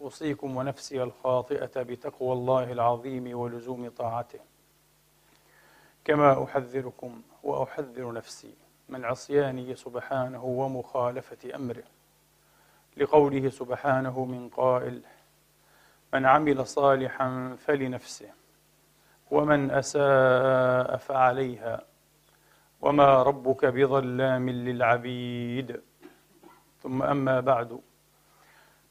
أوصيكم ونفسي الخاطئة بتقوى الله العظيم ولزوم طاعته. كما أحذركم وأحذر نفسي من عصيانه سبحانه ومخالفة أمره. لقوله سبحانه من قائل من عمل صالحا فلنفسه ومن أساء فعليها وما ربك بظلام للعبيد. ثم أما بعد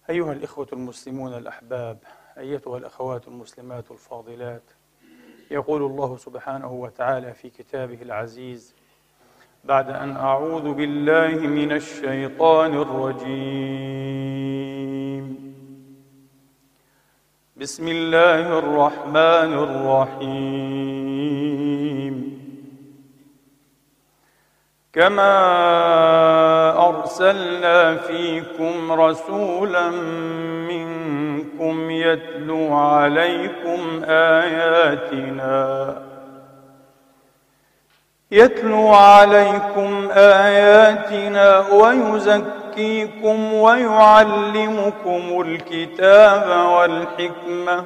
أيها الإخوة المسلمون الأحباب أيتها الأخوات المسلمات الفاضلات يقول الله سبحانه وتعالى في كتابه العزيز بعد أن أعوذ بالله من الشيطان الرجيم. بسم الله الرحمن الرحيم. كما أرسلنا فيكم رسولا منكم يتلو عليكم آياتنا يتلو عليكم آياتنا ويزكيكم ويعلمكم الكتاب والحكمة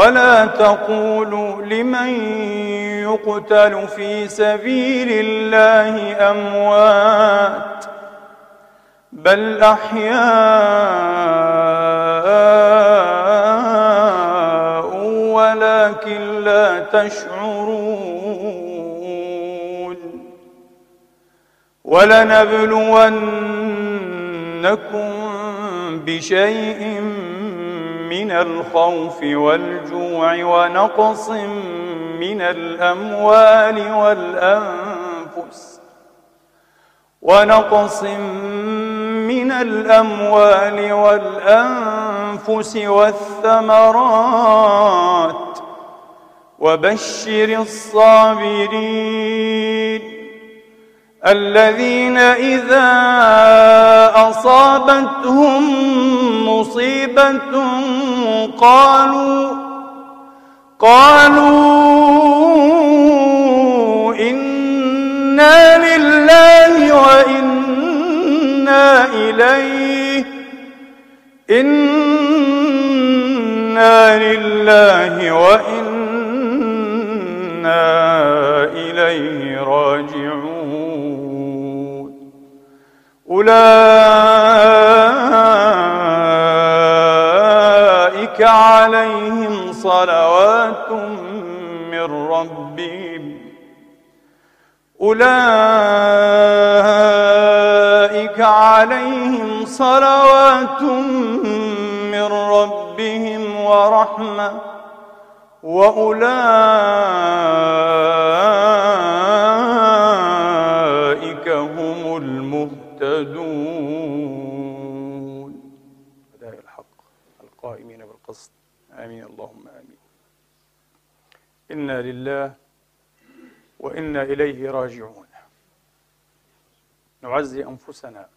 ولا تقولوا لمن يقتل في سبيل الله أموات بل أحياء ولكن لا تشعرون ولنبلونكم بشيء من الخوف والجوع ونقص من الأموال والأنفس ونقص من الأموال والأنفس والثمرات وبشر الصابرين الذين إذا أصابتهم مصيبة قالوا قالوا إنا لله وإنا إليه إنا لله وإنا إليه راجعون. أولئك عليهم صلوات من ربهم أولئك عليهم صلوات من ربهم ورحمة. وأولئك إنا لله وإنا إليه راجعون. نعزي أنفسنا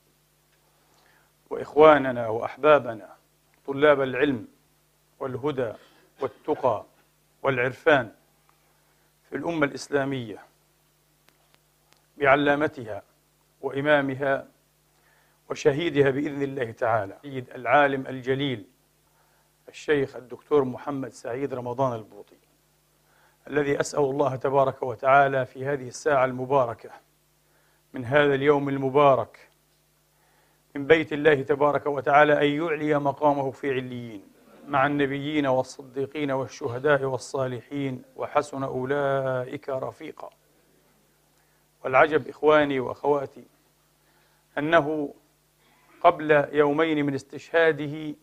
وإخواننا وأحبابنا طلاب العلم والهدى والتقى والعرفان في الأمة الإسلامية بعلامتها وإمامها وشهيدها بإذن الله تعالى سيد العالم الجليل الشيخ الدكتور محمد سعيد رمضان البوطي. الذي أسأل الله تبارك وتعالى في هذه الساعة المباركة من هذا اليوم المبارك من بيت الله تبارك وتعالى أن يعلي مقامه في عليين مع النبيين والصديقين والشهداء والصالحين وحسن أولئك رفيقا. والعجب إخواني وأخواتي أنه قبل يومين من استشهاده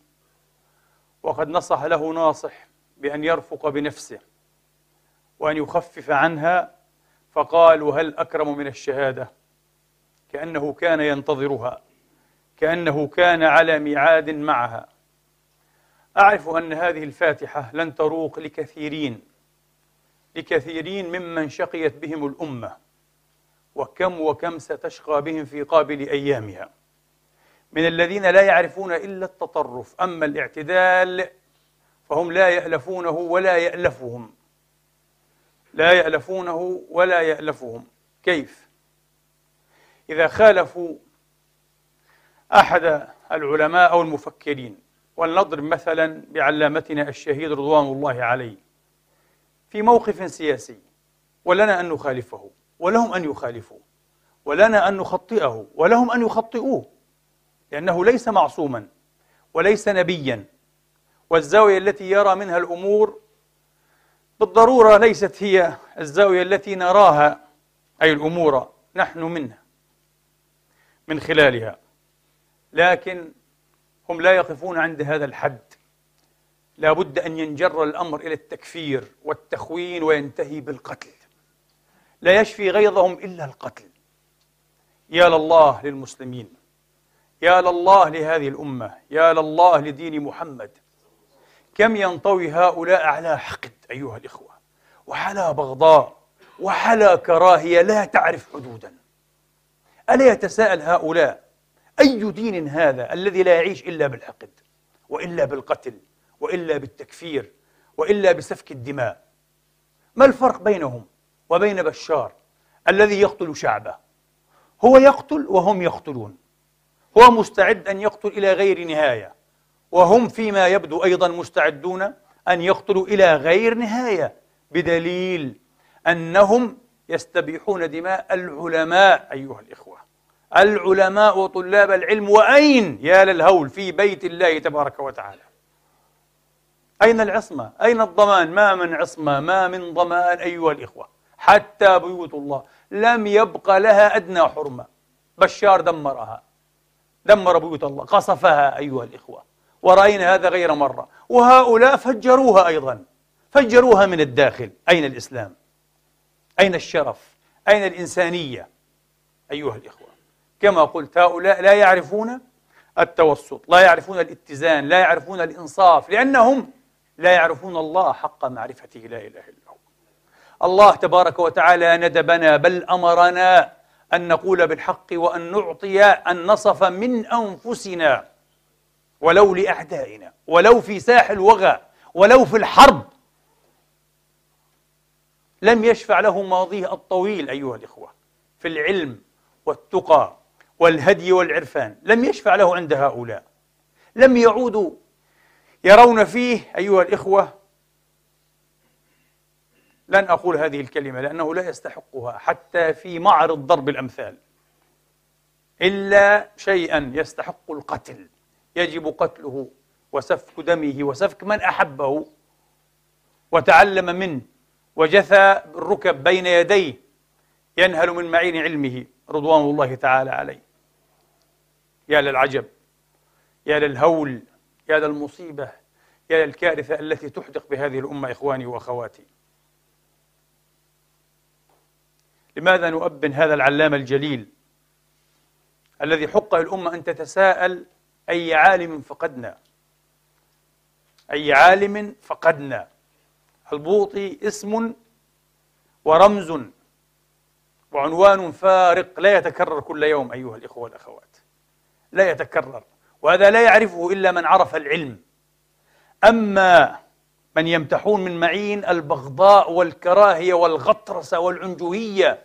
وقد نصح له ناصح بأن يرفق بنفسه. وأن يخفف عنها فقال وهل أكرم من الشهادة؟ كأنه كان ينتظرها كأنه كان على ميعاد معها. أعرف أن هذه الفاتحة لن تروق لكثيرين لكثيرين ممن شقيت بهم الأمة وكم وكم ستشقى بهم في قابل أيامها. من الذين لا يعرفون إلا التطرف أما الاعتدال فهم لا يألفونه ولا يألفهم. لا يألفونه ولا يألفهم كيف؟ إذا خالفوا أحد العلماء أو المفكرين ولنضرب مثلا بعلامتنا الشهيد رضوان الله عليه في موقف سياسي ولنا أن نخالفه ولهم أن يخالفوا ولنا أن نخطئه ولهم أن يخطئوه لأنه ليس معصوما وليس نبيا والزاوية التي يرى منها الأمور بالضرورة ليست هي الزاوية التي نراها أي الأمور نحن منها من خلالها لكن هم لا يقفون عند هذا الحد. لا بد أن ينجر الأمر إلى التكفير والتخوين وينتهي بالقتل. لا يشفي غيظهم إلا القتل. يا لله للمسلمين يا لله لهذه الأمة يا لله لدين محمد. كم ينطوي هؤلاء على حقد أيها الإخوة؟ وعلى بغضاء وعلى كراهية لا تعرف حدودا. ألا يتساءل هؤلاء أي دين هذا الذي لا يعيش إلا بالحقد وإلا بالقتل وإلا بالتكفير وإلا بسفك الدماء؟ ما الفرق بينهم وبين بشار الذي يقتل شعبه؟ هو يقتل وهم يقتلون. هو مستعد أن يقتل إلى غير نهاية. وهم فيما يبدو أيضا مستعدون أن يقتلوا إلى غير نهاية بدليل أنهم يستبيحون دماء العلماء أيها الإخوة. العلماء وطلاب العلم وأين يا للهول في بيت الله تبارك وتعالى؟ أين العصمة؟ أين الضمان؟ ما من عصمة ما من ضمان أيها الإخوة. حتى بيوت الله لم يبق لها أدنى حرمة. بشار دمرها دمر بيوت الله قصفها أيها الإخوة. ورأينا هذا غير مرة. وهؤلاء فجروها أيضا. فجروها من الداخل. أين الإسلام؟ أين الشرف؟ أين الإنسانية؟ أيها الإخوة. كما قلت هؤلاء لا يعرفون التوسط لا يعرفون الاتزان لا يعرفون الإنصاف لأنهم لا يعرفون الله حق معرفته. لا إله إلا هو. الله تبارك وتعالى ندبنا بل أمرنا أن نقول بالحق وأن نعطي النصف من أنفسنا. ولو لأعدائنا ولو في ساح الوغى ولو في الحرب. لم يشفع له ماضيه الطويل أيها الإخوة في العلم والتقى والهدي والعرفان. لم يشفع له عند هؤلاء. لم يعودوا يرون فيه أيها الإخوة. لن أقول هذه الكلمة لأنه لا يستحقها حتى في معرض ضرب الأمثال. إلا شيئا يستحق القتل. يجب قتله وسفك دمه وسفك من أحبه وتعلم منه وجثى بالركب بين يديه ينهل من معين علمه رضوان الله تعالى عليه. يا للعجب يا للهول يا للمصيبة يا للكارثة التي تحدق بهذه الأمة إخواني وأخواتي. لماذا نؤبن هذا العلامة الجليل الذي حق للأمة أن تتساءل أي عالم فقدنا. أي عالم فقدنا. البوطي اسم ورمز وعنوان فارق لا يتكرر كل يوم أيها الإخوة والأخوات. لا يتكرر وهذا لا يعرفه إلا من عرف العلم. أما من يمتحون من معين البغضاء والكراهية والغطرسة والعنجهية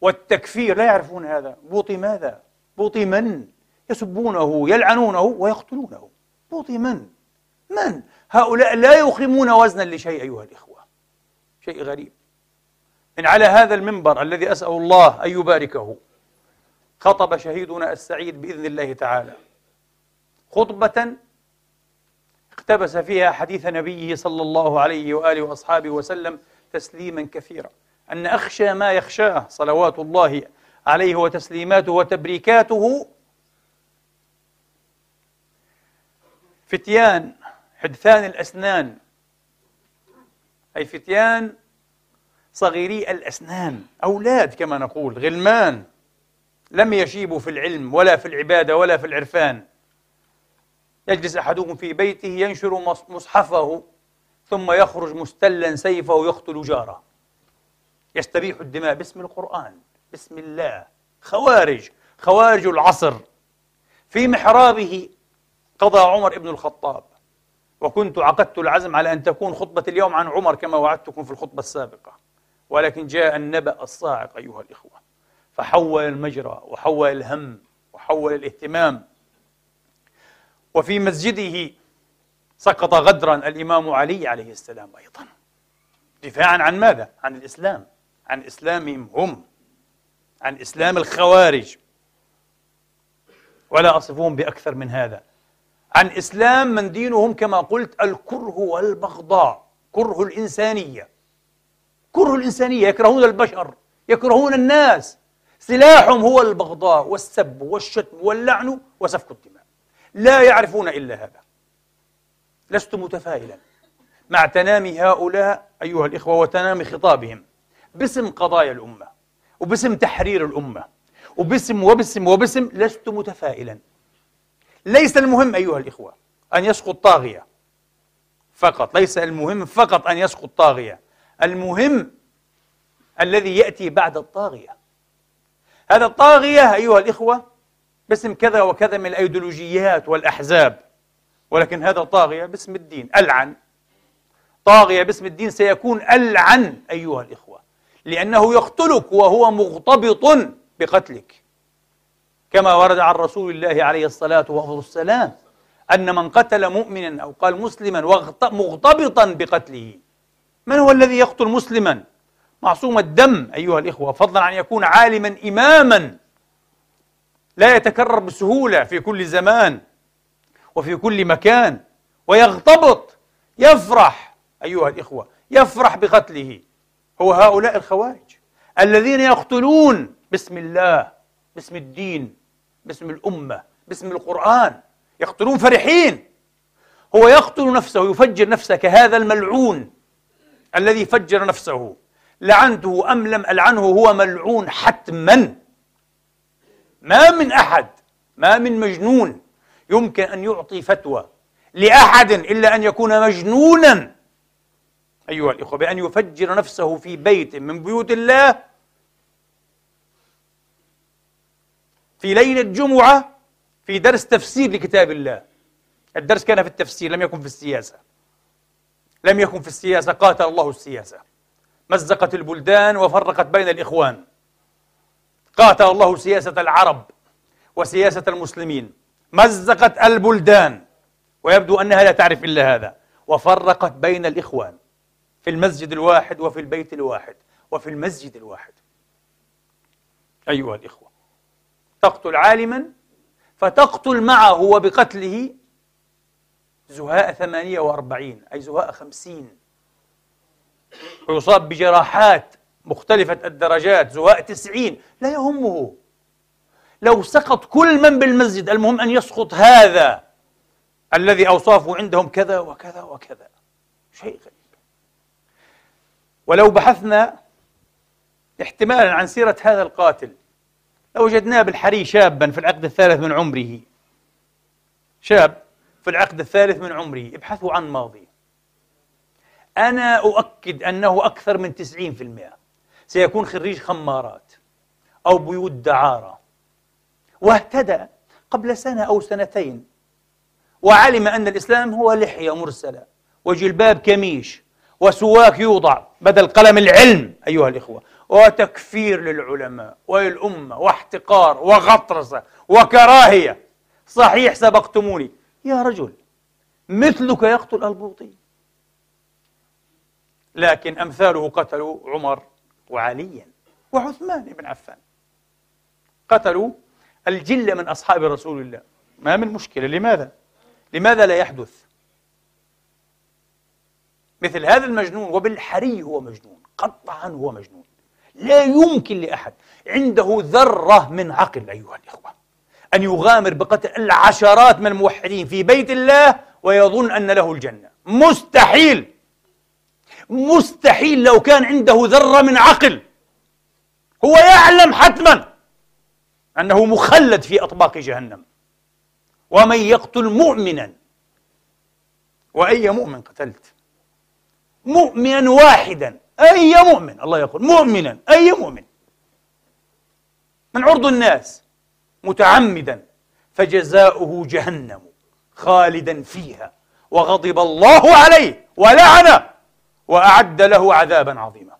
والتكفير لا يعرفون هذا. بوطي ماذا؟ بوطي من؟ يسبونه يلعنونه ويقتلونه. بوطي من؟ من؟ هؤلاء لا يقيمون وزنا لشيء أيها الإخوة. شيء غريب. إن على هذا المنبر الذي أسأل الله أن يباركه خطب شهيدنا السعيد بإذن الله تعالى. خطبة اقتبس فيها حديث نبيه صلى الله عليه وآله وأصحابه وسلم تسليما كثيرا. أن أخشى ما يخشاه صلوات الله عليه وتسليماته وتبريكاته فتيان حدثان الأسنان. أي فتيان صغيري الأسنان أولاد كما نقول غلمان. لم يشيبوا في العلم ولا في العبادة ولا في العرفان. يجلس أحدهم في بيته ينشر مصحفه ثم يخرج مستلا سيفه يقتل جاره. يستبيح الدماء باسم القرآن بسم الله. خوارج خوارج العصر. في محرابه قضى عمر بن الخطاب. وكنت عقدت العزم على أن تكون خطبة اليوم عن عمر كما وعدتكم في الخطبة السابقة. ولكن جاء النبأ الصاعق أيها الإخوة. فحول المجرى وحول الهم وحول الاهتمام. وفي مسجده سقط غدرا الإمام علي عليه السلام أيضا. دفاعا عن ماذا؟ عن الإسلام. عن إسلامهم هم. عن إسلام الخوارج. ولا أصفهم بأكثر من هذا. عن إسلام من دينهم كما قلت الكره والبغضاء كره الإنسانية. كره الإنسانية يكرهون البشر يكرهون الناس. سلاحهم هو البغضاء والسب والشتم واللعن وسفك الدماء. لا يعرفون إلا هذا. لست متفائلا. مع تنامي هؤلاء أيها الإخوة وتنامي خطابهم باسم قضايا الأمة وباسم تحرير الأمة وباسم وباسم وباسم لست متفائلا. ليس المهم أيها الإخوة أن يسقط طاغية فقط ليس المهم فقط أن يسقط طاغية المهم الذي يأتي بعد الطاغية. هذا الطاغية أيها الإخوة باسم كذا وكذا من الأيديولوجيات والأحزاب ولكن هذا طاغية باسم الدين ألعن. طاغية باسم الدين سيكون ألعن أيها الإخوة لأنه يقتلك وهو مغتبط بقتلك. كما ورد عن رسول الله عليه الصلاة والسلام أن من قتل مؤمنا أو قال مسلما مغتبطا بقتله. من هو الذي يقتل مسلما؟ معصوم الدم أيها الإخوة فضلا عن يكون عالما إماما. لا يتكرر بسهولة في كل زمان وفي كل مكان. ويغتبط يفرح أيها الإخوة يفرح بقتله. هو هؤلاء الخوارج الذين يقتلون باسم الله باسم الدين. باسم الأمة باسم القرآن. يقتلون فرحين. هو يقتل نفسه يفجر نفسه كهذا الملعون الذي فجر نفسه. لعنته أم لم ألعنه؟ هو ملعون حتما. ما من أحد ما من مجنون يمكن أن يعطي فتوى لأحد إلا أن يكون مجنونا. أيها الإخوة بأن يفجر نفسه في بيت من بيوت الله في ليلة جمعة في درس تفسير لكتاب الله. الدرس كان في التفسير لم يكن في السياسة. لم يكن في السياسة قاتل الله السياسة. مزقت البلدان وفرقت بين الإخوان. قاتل الله سياسة العرب وسياسة المسلمين. مزقت البلدان. ويبدو أنها لا تعرف إلا هذا. وفرقت بين الإخوان. في المسجد الواحد وفي البيت الواحد. وفي المسجد الواحد. أيها الإخوة. تقتل عالما فتقتل معه وبقتله زهاء ثمانية وأربعين أي زهاء خمسين. ويصاب بجراحات مختلفة الدرجات زهاء تسعين لا يهمه. لو سقط كل من بالمسجد المهم أن يسقط هذا الذي أوصافه عندهم كذا وكذا وكذا. شيء غريب. ولو بحثنا احتمالا عن سيرة هذا القاتل لوجدناه بالحري شابا في العقد الثالث من عمره. شاب في العقد الثالث من عمره. ابحثوا عن ماضي. أنا أؤكد أنه أكثر من 90% سيكون خريج خمارات أو بيوت دعارة. واهتدى قبل سنة أو سنتين. وعلم أن الإسلام هو لحية مرسلة وجلباب كميش وسواك يوضع. بدل قلم العلم أيها الإخوة وتكفير للعلماء وللأمة واحتقار وغطرسة وكراهية. صحيح سبقتموني. يا رجل مثلك يقتل البوطي. لكن أمثاله قتلوا عمر وعليا وعثمان بن عفان. قتلوا الجلة من أصحاب رسول الله. ما من مشكلة. لماذا؟ لماذا لا يحدث؟ مثل هذا المجنون وبالحري هو مجنون قطعا هو مجنون. لا يمكن لأحد عنده ذرة من عقل أيها الإخوة أن يغامر بقتل العشرات من الموحدين في بيت الله ويظن أن له الجنة. مستحيل مستحيل لو كان عنده ذرة من عقل. هو يعلم حتما أنه مخلد في أطباق جهنم. ومن يقتل مؤمنا وأي مؤمن قتلت؟ مؤمنا واحدا. أي مؤمن الله يقول مؤمنا أي مؤمن. من عرض الناس متعمدا فجزاؤه جهنم خالدا فيها وغضب الله عليه ولعنه وأعد له عذابا عظيما.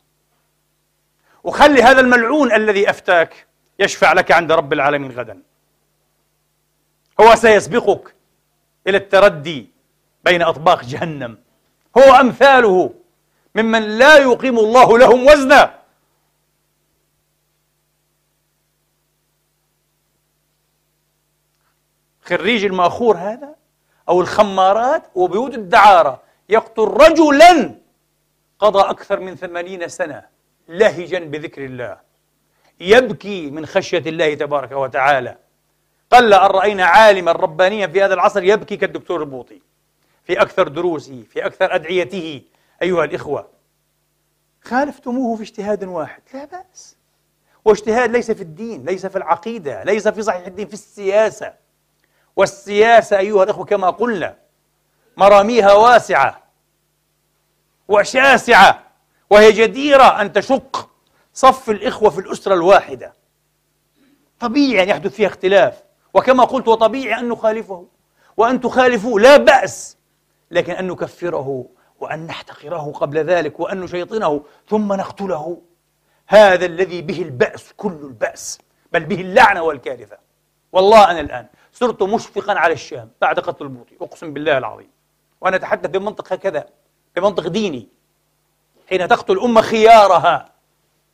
وخلي هذا الملعون الذي أفتاك يشفع لك عند رب العالمين غدا. هو سيسبقك إلى التردي بين أطباق جهنم. هو أمثاله. ممن لا يقيم الله لهم وزنا. خريج المأخور هذا أو الخمارات وبيوت الدعارة. يقتل رجلا قضى أكثر من ثمانين سنة لهجا بذكر الله. يبكي من خشية الله تبارك وتعالى. قل أن رأينا عالما ربانيا في هذا العصر يبكي كالدكتور البوطي في أكثر دروسه في أكثر أدعيته أيها الإخوة خالفتموه في اجتهاد واحد. لا بأس. واجتهاد ليس في الدين ليس في العقيدة ليس في صحيح الدين في السياسة. والسياسة أيها الأخوة كما قلنا مراميها واسعة وشاسعة وهي جديرة أن تشق صف الإخوة في الأسرة الواحدة. طبيعي أن يحدث فيها اختلاف. وكما قلت وطبيعي أن نخالفه. وأن تخالفوه لا بأس. لكن أن نكفره. وأن نحتقره قبل ذلك وأن نشيطنه ثم نقتله. هذا الذي به البأس كل البأس بل به اللعنة والكارثة. والله أنا الآن صرت مشفقا على الشام بعد قتل البوطي أقسم بالله العظيم. وأنا أتحدث بمنطق هكذا بمنطق ديني. حين تقتل أمة خيارها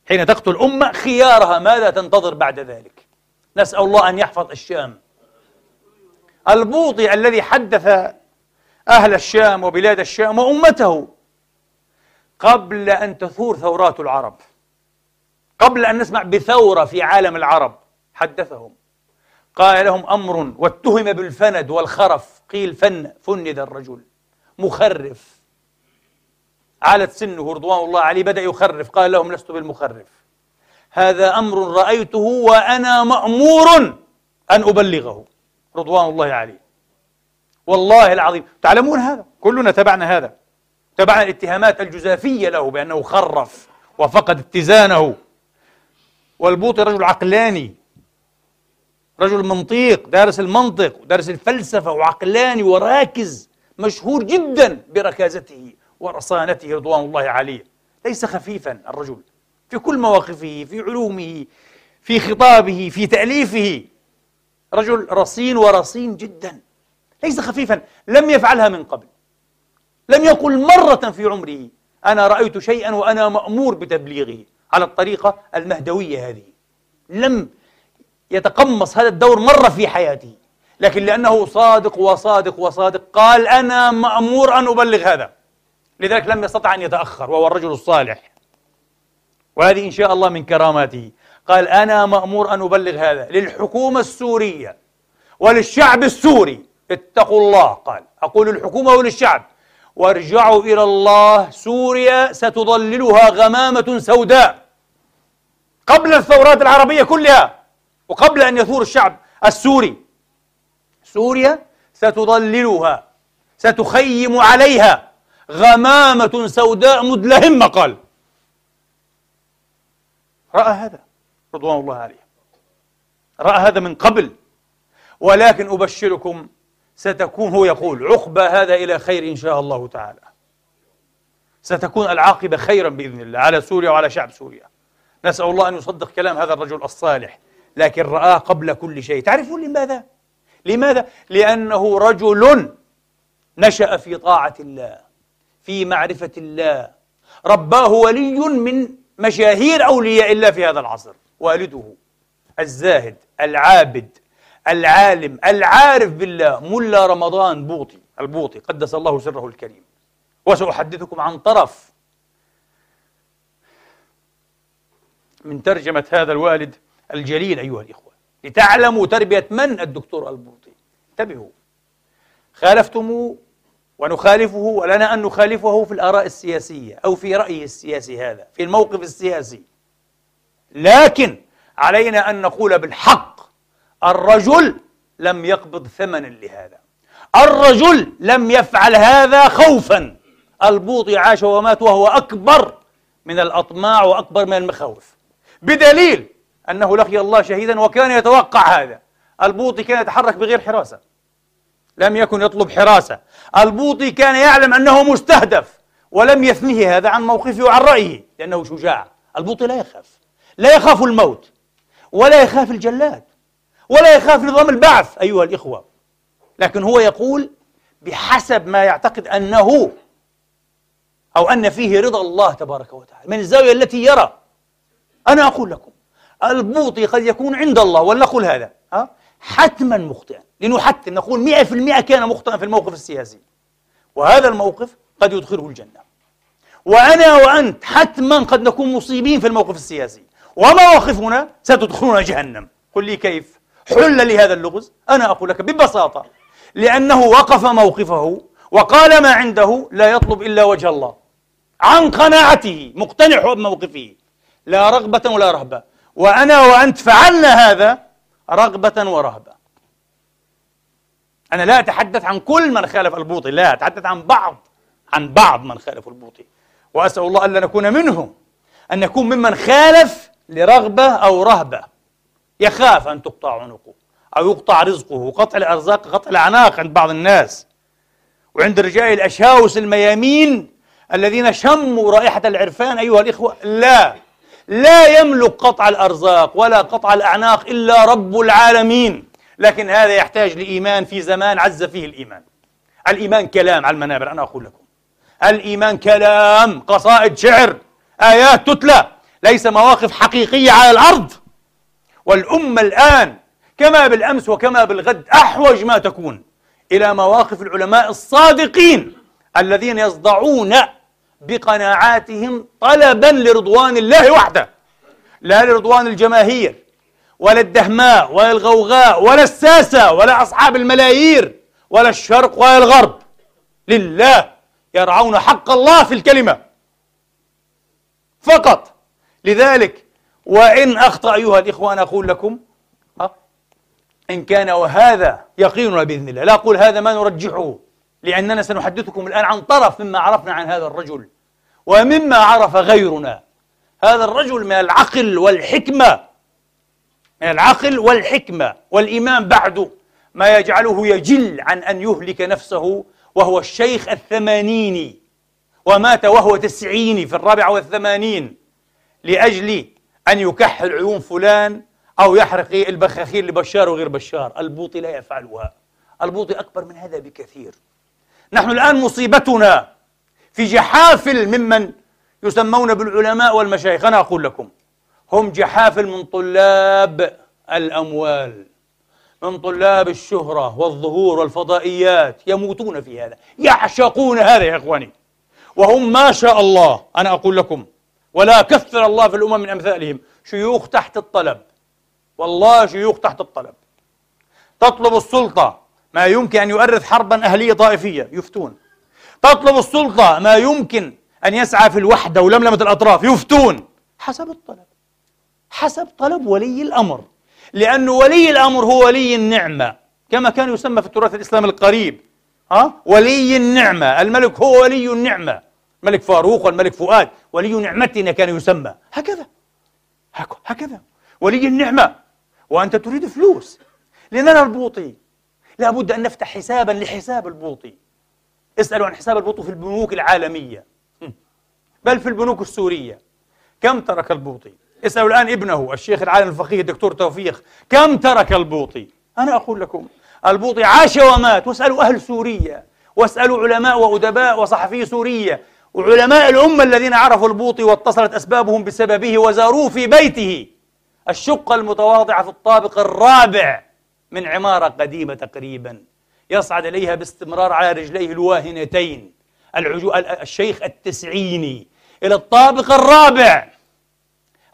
حين تقتل أمة خيارها ماذا تنتظر بعد ذلك؟ نسأل الله أن يحفظ الشام. البوطي الذي حدث أهل الشام وبلاد الشام وأمته قبل أن تثور ثورات العرب. قبل أن نسمع بثورة في عالم العرب حدثهم. قال لهم أمر واتهم بالفند والخرف. قيل فن فند الرجل. مخرف. علت سنه رضوان الله عليه بدأ يخرف. قال لهم لست بالمخرف. هذا أمر رأيته وأنا مأمور أن أبلغه. رضوان الله عليه. والله العظيم. تعلمون هذا؟ كلنا تبعنا هذا. تبعنا الاتهامات الجزافية له بأنه خرف وفقد اتزانه. والبوطي رجل عقلاني. رجل منطيق دارس المنطق ودارس الفلسفة وعقلاني وراكز مشهور جدا بركازته ورصانته رضوان الله عليه. ليس خفيفا الرجل. في كل مواقفه في علومه في خطابه في تأليفه. رجل رصين ورصين جدا. ليس خفيفا. لم يفعلها من قبل. لم يقل مرة في عمره أنا رأيت شيئا وأنا مأمور بتبليغه على الطريقة المهدوية هذه. لم يتقمص هذا الدور مرة في حياته لكن لأنه صادق وصادق وصادق قال أنا مأمور أن أبلغ هذا. لذلك لم يستطع أن يتأخر وهو الرجل الصالح. وهذه إن شاء الله من كراماته. قال أنا مأمور أن أبلغ هذا للحكومة السورية وللشعب السوري. اتقوا الله قال. أقول للحكومة وللشعب وارجعوا إلى الله سوريا ستضللها غمامة سوداء. قبل الثورات العربية كلها وقبل أن يثور الشعب السوري. سوريا ستضللها ستخيم عليها غمامة سوداء مدلهمة قال. رأى هذا رضوان الله عليه. رأى هذا من قبل. ولكن أبشركم ستكون هو يقول عقبى هذا إلى خير إن شاء الله تعالى ستكون العاقبة خيرا بإذن الله على سوريا وعلى شعب سوريا نسأل الله أن يصدق كلام هذا الرجل الصالح لكن رآه قبل كل شيء تعرفون لماذا؟ لماذا؟ لأنه رجل نشأ في طاعة الله في معرفة الله رباه ولي من مشاهير أولياء الله في هذا العصر والده الزاهد العابد العالم العارف بالله ملا رمضان بوطي البوطي قدس الله سره الكريم. وسأحدثكم عن طرف من ترجمة هذا الوالد الجليل أيها الإخوة. لتعلموا تربية من الدكتور البوطي. انتبهوا. خالفتموه ونخالفه ولنا أن نخالفه في الآراء السياسية أو في رأيه السياسي هذا في الموقف السياسي. لكن علينا أن نقول بالحق الرجل لم يقبض ثمنا لهذا. الرجل لم يفعل هذا خوفا. البوطي عاش ومات وهو أكبر من الأطماع وأكبر من المخاوف. بدليل أنه لقي الله شهيدا وكان يتوقع هذا. البوطي كان يتحرك بغير حراسة. لم يكن يطلب حراسة. البوطي كان يعلم أنه مستهدف ولم يثنيه هذا عن موقفه وعن رأيه لأنه شجاع. البوطي لا يخاف. لا يخاف الموت ولا يخاف الجلاد. ولا يخاف نظام البعث أيها الإخوة. لكن هو يقول بحسب ما يعتقد أنه أو أن فيه رضا الله تبارك وتعالى من الزاوية التي يرى. أنا أقول لكم البوطي قد يكون عند الله ولنقل هذا؟ ها؟ حتما مخطئا. لنحتم نقول 100% كان مخطئا في الموقف السياسي. وهذا الموقف قد يدخله الجنة. وأنا وأنت حتما قد نكون مصيبين في الموقف السياسي. ومواقفنا ستدخلنا جهنم. قل لي كيف؟ حل لهذا اللغز. أنا أقول لك ببساطة لأنه وقف موقفه وقال ما عنده لا يطلب إلا وجه الله. عن قناعته مقتنع بموقفه. لا رغبة ولا رهبة. وأنا وأنت فعلنا هذا رغبة ورهبة. أنا لا أتحدث عن كل من خالف البوطي لا أتحدث عن بعض عن بعض من خالف البوطي. وأسأل الله ألا نكون منهم أن نكون ممن خالف لرغبة أو رهبة. يخاف أن تقطع عنقه أو يقطع رزقه قطع الأرزاق قطع الأعناق عند بعض الناس. وعند الرجال الأشاوس الميامين الذين شموا رائحة العرفان أيها الإخوة لا لا يملك قطع الأرزاق ولا قطع الأعناق إلا رب العالمين. لكن هذا يحتاج لإيمان في زمان عز فيه الإيمان. الإيمان كلام على المنابر أنا أقول لكم. الإيمان كلام قصائد شعر آيات تتلى ليس مواقف حقيقية على الأرض. والأمة الآن كما بالأمس وكما بالغد أحوج ما تكون إلى مواقف العلماء الصادقين الذين يصدعون بقناعاتهم طلبا لرضوان الله وحده لا لرضوان الجماهير ولا الدهماء ولا الغوغاء ولا الساسة ولا أصحاب الملايير ولا الشرق ولا الغرب. لله يرعون حق الله في الكلمة فقط. لذلك وإن أخطأ أيها الإخوان أقول لكم إن كان وهذا يقيننا بإذن الله. لا أقول هذا ما نرجحه لأننا سنحدثكم الآن عن طرف مما عرفنا عن هذا الرجل ومما عرف غيرنا. هذا الرجل من العقل والحكمة من العقل والحكمة. والإيمان بعده ما يجعله يجل عن أن يهلك نفسه وهو الشيخ الثمانيني ومات وهو تسعيني في الرابعة والثمانين لأجل أن يكحل عيون فلان أو يحرق البخاخير لبشار وغير بشار. البوطي لا يفعلها. البوطي أكبر من هذا بكثير. نحن الآن مصيبتنا في جحافل ممن يسمون بالعلماء والمشايخ. أنا أقول لكم هم جحافل من طلاب الأموال من طلاب الشهرة والظهور والفضائيات. يموتون في هذا. يعشقون هذا يا إخواني. وهم ما شاء الله أنا أقول لكم ولا كثر الله في الأمم من أمثالهم. شيوخ تحت الطلب. والله شيوخ تحت الطلب. تطلب السلطة ما يمكن أن يؤرث حربا أهلية طائفية. يفتون. تطلب السلطة ما يمكن أن يسعى في الوحدة ولملمة الأطراف. يفتون. حسب الطلب. حسب طلب ولي الأمر. لأن ولي الأمر هو ولي النعمة. كما كان يسمى في التراث الإسلامي القريب. ها؟ ولي النعمة. الملك هو ولي النعمة. الملك فاروق والملك فؤاد ولي نعمتنا كان يسمى. هكذا. هكذا. ولي النعمة. وأنت تريد فلوس. لنرى البوطي؟ لابد أن نفتح حسابا لحساب البوطي. اسألوا عن حساب البوطي في البنوك العالمية. بل في البنوك السورية. كم ترك البوطي؟ اسألوا الآن ابنه الشيخ العالم الفقيه الدكتور توفيق. كم ترك البوطي؟ أنا أقول لكم البوطي عاش ومات. واسألوا أهل سوريا. واسألوا علماء وأدباء وصحفي سوريا. وعلماء الأمة الذين عرفوا البوطي واتصلت أسبابهم بسببه وزاروه في بيته. الشقة المتواضعة في الطابق الرابع من عمارة قديمة تقريبا. يصعد إليها باستمرار على رجليه الواهنتين. العجو... الشيخ التسعيني. إلى الطابق الرابع.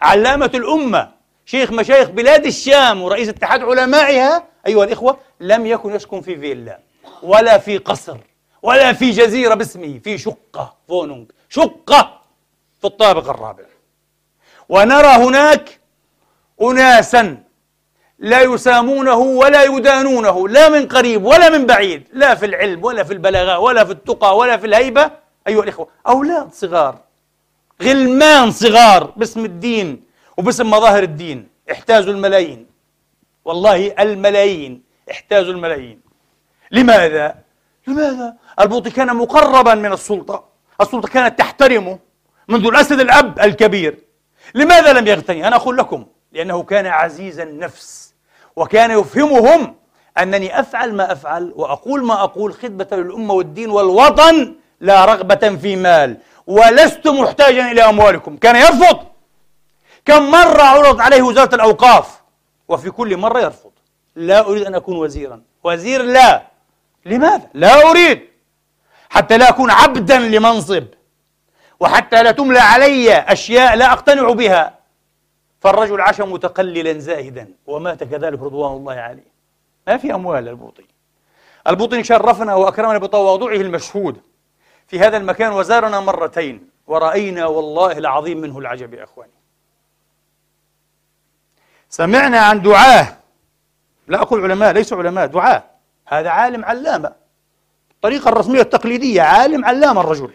علامة الأمة. شيخ مشايخ بلاد الشام ورئيس اتحاد علمائها. أيها الإخوة لم يكن يسكن في فيلا ولا في قصر. ولا في جزيرة باسمه في شقة فونونغ شقة في الطابق الرابع. ونرى هناك أناسا لا يسامونه ولا يدانونه لا من قريب ولا من بعيد لا في العلم ولا في البلاغة ولا في التقى ولا في الهيبة. أيها الإخوة أولاد صغار غلمان صغار باسم الدين وباسم مظاهر الدين احتازوا الملايين. والله الملايين احتازوا الملايين. لماذا؟ لماذا؟ البوطي كان مقربا من السلطة. السلطة كانت تحترمه منذ الأسد الأب الكبير. لماذا لم يغتني؟ أنا أقول لكم لأنه كان عزيز النفس وكان يفهمهم أنني أفعل ما أفعل وأقول ما أقول خدمة للأمة والدين والوطن لا رغبة في مال ولست محتاجا إلى أموالكم. كان يرفض. كم مرة عرضت عليه وزارة الأوقاف وفي كل مرة يرفض. لا أريد أن أكون وزيرا. وزير لا. لماذا؟ لا أريد. حتى لا أكون عبدا لمنصب. وحتى لا تملى علي أشياء لا أقتنع بها. فالرجل عاش متقللا زاهدا ومات كذلك رضوان الله عليه. ما في أموال البوطي. البوطي شرفنا وأكرمنا بتواضعه المشهود في هذا المكان وزارنا مرتين. ورأينا والله العظيم منه العجب يا أخواني. سمعنا عن دعاه. لا أقول علماء ليسوا علماء دعاه. هذا عالم علامة. الطريقة الرسمية التقليدية عالم علامة الرجل.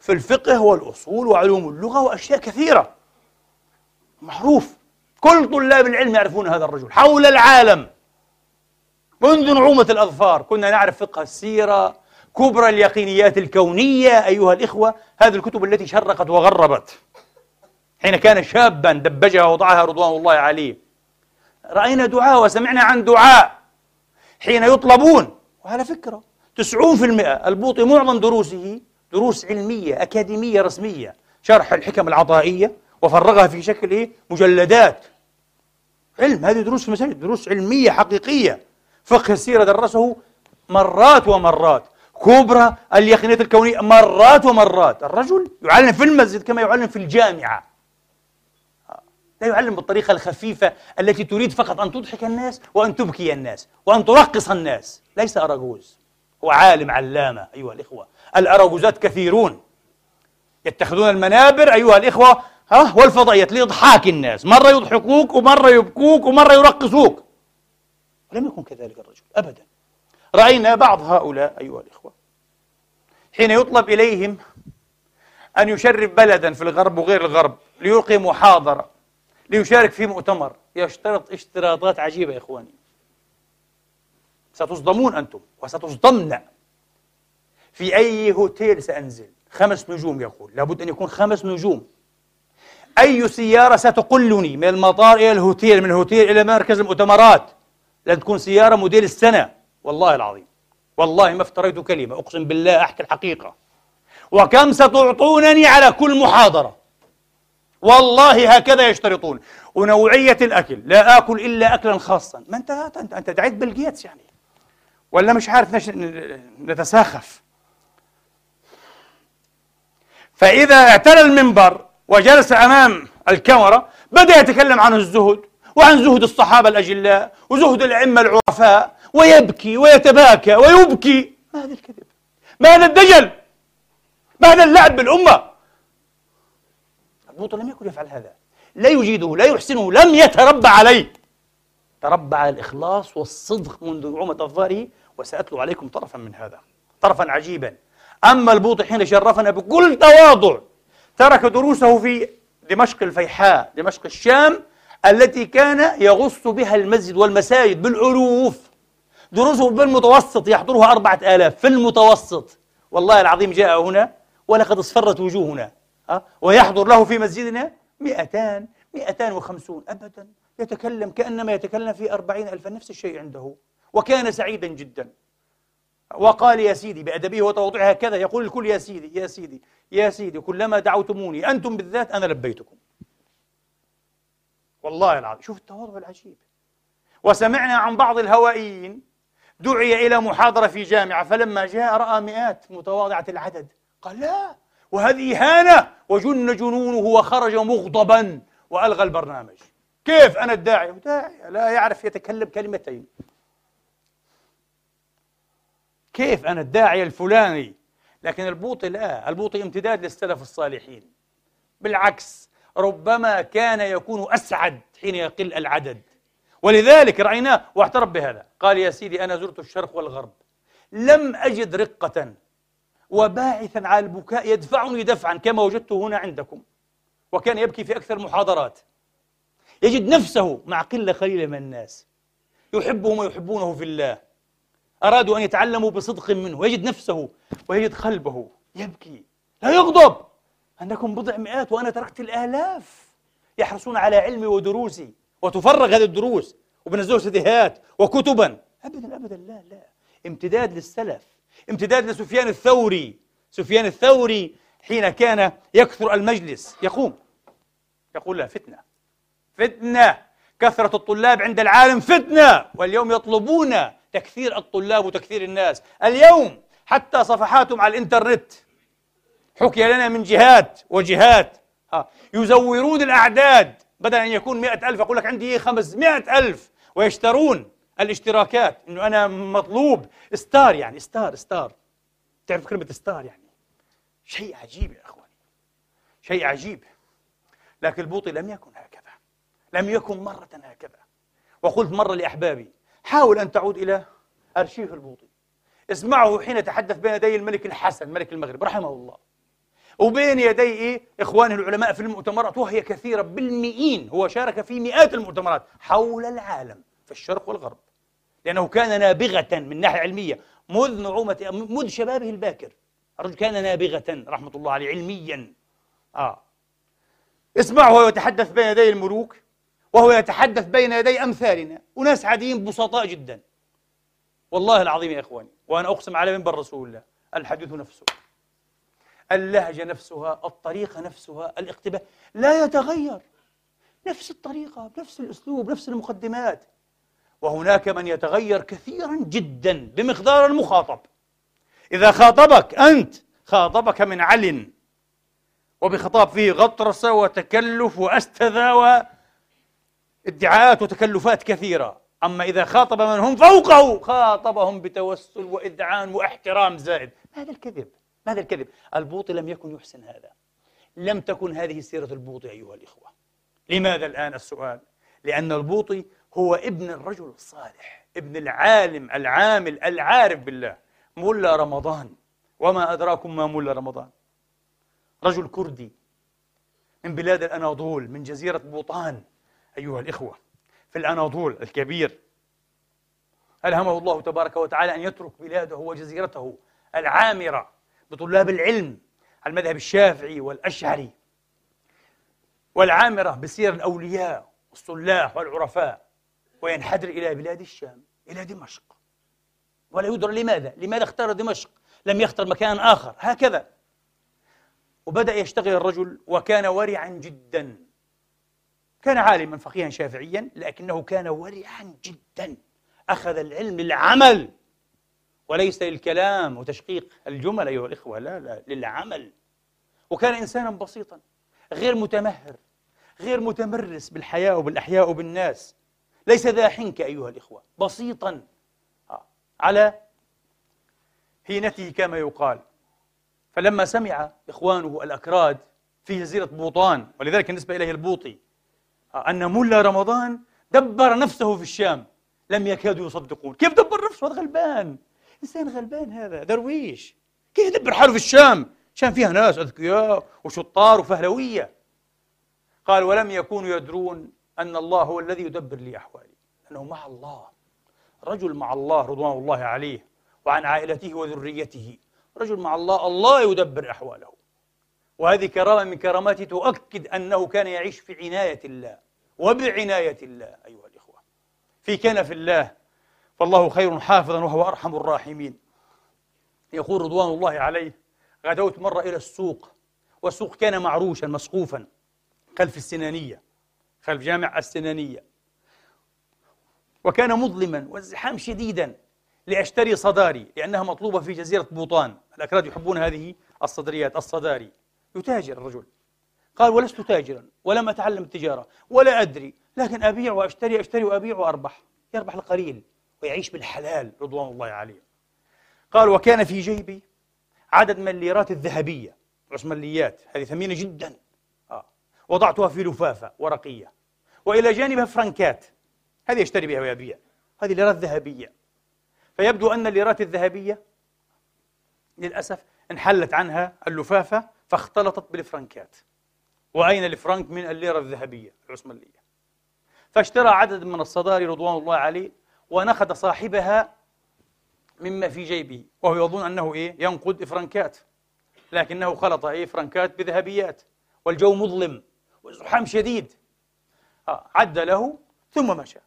في الفقه والأصول وعلوم اللغة وأشياء كثيرة. معروف. كل طلاب العلم يعرفون هذا الرجل حول العالم. منذ نعومة الأظفار كنا نعرف فقه السيرة كبرى اليقينيات الكونية. أيها الإخوة هذه الكتب التي شرقت وغربت. حين كان شابا دبجها ووضعها رضوان الله عليه. رأينا دعاء وسمعنا عن دعاء. حين يطلبون. وعلى فكرة. تسعون في المئة. البوطي معظم دروسه دروس علمية أكاديمية رسمية. شرح الحكم العطائية وفرغها في شكل إيه؟ مجلدات. علم هذه دروس مساجد دروس علمية حقيقية. فقه السيرة درسه مرات ومرات. كبرى اليقينات الكونية مرات ومرات. الرجل يعلم في المسجد كما يعلم في الجامعة. لا يعلم بالطريقة الخفيفة التي تريد فقط أن تضحك الناس وأن تبكي الناس وأن ترقص الناس. ليس أراجوز هو عالم علامة أيها الإخوة. الأراجوزات كثيرون يتخذون المنابر أيها الإخوة. ها؟ والفضائيات لإضحاك الناس. مرة يضحكوك ومرة يبكوك ومرة يرقصوك. ولم يكن كذلك الرجل أبدا. رأينا بعض هؤلاء أيها الإخوة حين يطلب إليهم أن يشرف بلدا في الغرب وغير الغرب ليلقي محاضرة ليشارك في مؤتمر. يشترط اشتراطات عجيبة يا إخواني. ستصدمون أنتم وستصدمن في أي هوتيل سأنزل؟ خمس نجوم يقول. لابد أن يكون خمس نجوم. أي سيارة ستقلني من المطار إلى الهوتيل من الهوتيل إلى مركز المؤتمرات لن تكون سيارة موديل السنة. والله العظيم. والله ما افتريت كلمة. أقسم بالله أحكي الحقيقة. وكم ستعطونني على كل محاضرة؟ والله هكذا يشترطون. ونوعية الأكل. لا آكل إلا أكلا خاصا. ما أنت أنت, أنت دعيت بيل جيتس يعني. ولا مش عارف نش... نتساخف. فإذا اعتلى المنبر وجلس أمام الكاميرا بدأ يتكلم عن الزهد وعن زهد الصحابة الأجلاء وزهد الأئمة العرفاء ويبكي ويتباكى ويبكي. ما هذا الكذب؟ ما هذا الدجل؟ ما هذا اللعب بالأمة؟ البوطة لم يكن يفعل هذا. لا يجيده لا يحسنه لم يتربى عليه. تربى على الإخلاص والصدق منذ نعومة أظفاره وسأتلو عليكم طرفا من هذا طرفا عجيبا. أما البوطي حين شرفنا بكل تواضع ترك دروسه في دمشق الفيحاء دمشق الشام التي كان يغص بها المسجد والمساجد بالألوف. دروسه بالمتوسط يحضرها أربعة آلاف في المتوسط. والله العظيم جاء هنا ولقد اصفرت وجوهنا. ويحضر له في مسجدنا مئتان مئتان وخمسون. أبدا يتكلم كأنما يتكلم في أربعين ألفا نفس الشيء عنده. وكان سعيدا جدا. وقال يا سيدي بأدبه وتواضعه هكذا يقول الكل يا سيدي يا سيدي يا سيدي كلما دعوتموني أنتم بالذات أنا لبيتكم. والله العظيم شوف التواضع العجيب. وسمعنا عن بعض الهوائيين دعي إلى محاضرة في جامعة فلما جاء رأى مئات متواضعة العدد. قال لا وهذه إهانة وجن جنونه وخرج مغضبا وألغى البرنامج. كيف أنا الداعي؟ داعي لا يعرف يتكلم كلمتين. كيف أنا الداعية الفلاني؟ لكن البوطي لا البوطي امتداد للسلف الصالحين. بالعكس ربما كان يكون أسعد حين يقل العدد. ولذلك رأيناه واعترف بهذا. قال يا سيدي أنا زرت الشرق والغرب. لم أجد رقة وباعثا على البكاء يدفعني دفعا كما وجدته هنا عندكم. وكان يبكي في أكثر محاضرات. يجد نفسه مع قلة قليلة من الناس. يحبهم ويحبونه في الله. أرادوا أن يتعلموا بصدق منه يجد نفسه ويجد قلبه يبكي. لا يغضب! أنكم بضع مئات وأنا تركت الآلاف. يحرصون على علمي ودروسي. وتفرغ هذه الدروس وبنزلوا سديهات وكتبا. أبدا أبدا لا لا. امتداد للسلف. امتداد لسفيان الثوري. سفيان الثوري حين كان يكثر المجلس يقوم. يقول لا فتنة. فتنة! كثرة الطلاب عند العالم فتنة! واليوم يطلبون تكثير الطلاب وتكثير الناس. اليوم حتى صفحاتهم على الإنترنت حكي لنا من جهات وجهات. ها يزورون الأعداد. بدل أن يكون مئة ألف أقول لك عندي خمسمائة ألف. ويشترون الاشتراكات. إنه أنا مطلوب. star يعني star star. تعرف كلمة star يعني؟ شيء عجيب يا إخواني. شيء عجيب. لكن البوطي لم يكن هكذا. لم يكن مرة هكذا. وقلت مرة لأحبابي حاول أن تعود إلى أرشيف البوطي. اسمعه حين يتحدث بين يدي الملك الحسن ملك المغرب رحمه الله. وبين يدي إخوانه العلماء في المؤتمرات وهي كثيرة بالمئين هو شارك في مئات المؤتمرات حول العالم في الشرق والغرب. لأنه كان نابغة من ناحية علمية منذ نعومة منذ شبابه الباكر. الرجل كان نابغة رحمة الله عليه علميا. آه. اسمعه وهو يتحدث بين يدي الملوك. وهو يتحدث بين يدي أمثالنا. وناس عاديين بسطاء جدا. والله العظيم يا إخواني وأنا أقسم على منبر رسول الله الحديث نفسه اللهجة نفسها الطريقة نفسها الاقتباس لا يتغير. نفس الطريقة بنفس الأسلوب نفس المقدمات. وهناك من يتغير كثيرا جدا بمقدار المخاطب. إذا خاطبك أنت خاطبك من علن وبخطاب فيه غطرسة وتكلف وأستذى وادعاءات وتكلفات كثيرة. أما إذا خاطب من هم فوقه خاطبهم بتوسل وإذعان وإحترام زائد. هذا الكذب؟ ماذا الكذب؟ البوطي لم يكن يحسن هذا. لم تكن هذه سيرة البوطي أيها الإخوة. لماذا الآن السؤال؟ لأن البوطي هو ابن الرجل الصالح ابن العالم العامل العارف بالله. ملا رمضان. وما أدراكم ما ملا رمضان؟ رجل كردي من بلاد الأناضول من جزيرة بوطان. أيها الإخوة في الأناضول الكبير ألهمه الله تبارك وتعالى أن يترك بلاده وجزيرته العامرة بطلاب العلم المذهب الشافعي والأشعري والعامرة بسير الأولياء والصلاح والعرفاء وينحدر إلى بلاد الشام إلى دمشق. ولا يدرى لماذا؟ لماذا اختار دمشق؟ لم يختر مكان آخر. هكذا. وبدأ يشتغل الرجل وكان ورعا جدا. كان عالما فقيها شافعيا لكنه كان ورعا جدا. أخذ العلم للعمل. وليس للكلام وتشقيق الجمل أيها الإخوة لا لا للعمل. وكان إنسانا بسيطا غير متمهر غير متمرس بالحياة وبالأحياء وبالناس. ليس ذا حنكة أيها الإخوة بسيطا. آه، على هينته كما يقال. فلما سمع إخوانه الأكراد في جزيرة بوطان ولذلك بالنسبة إليه البوطي أن ملا رمضان دبر نفسه في الشام. لم يكادوا يصدقون. كيف دبر نفسه؟ هذا غلبان. إنسان غلبان هذا درويش. كيف يدبر حاله في الشام؟ الشام فيها ناس أذكياء وشطار وفهلوية. قال ولم يكونوا يدرون أن الله هو الذي يدبر لي أحوالي. أنه مع الله. رجل مع الله رضوان الله عليه وعن عائلته وذريته. رجل مع الله الله يدبر أحواله. وهذه كرامة من كراماته تؤكد أنه كان يعيش في عناية الله. وبعناية الله أيها الإخوة. في كنف الله فالله خير حافظا وهو أرحم الراحمين. يقول رضوان الله عليه غدوت مرة إلى السوق والسوق كان معروشا مسقوفا. خلف السنانية خلف جامع السنانية. وكان مظلما والزحام شديدا لأشتري صداري لأنها مطلوبة في جزيرة بوطان. الأكراد يحبون هذه الصدريات الصداري. يتاجر الرجل. قال ولست تاجرا ولم أتعلم التجارة ولا أدري لكن أبيع وأشتري أشتري وأبيع وأربح. يربح القليل ويعيش بالحلال رضوان الله عليه. قال وكان في جيبي عدد من الليرات الذهبية العثمانيات هذه ثمينة جدا. آه. وضعتها في لفافة ورقية. وإلى جانبها فرنكات هذه يشتري بها ويبيع هذه ليرات ذهبية فيبدو أن الليرات الذهبية للأسف انحلت عنها اللفافة فاختلطت بالفرنكات. وأين الفرنك من الليرة الذهبية العثمانية. فاشترى عدد من الصداري رضوان الله عليه ونخد صاحبها مما في جيبه وهو يظن أنه إيه؟ ينقد فرنكات لكنه خلط إيه؟ فرنكات بذهبيات والجو مظلم وزحام شديد. آه عد له ثم مشى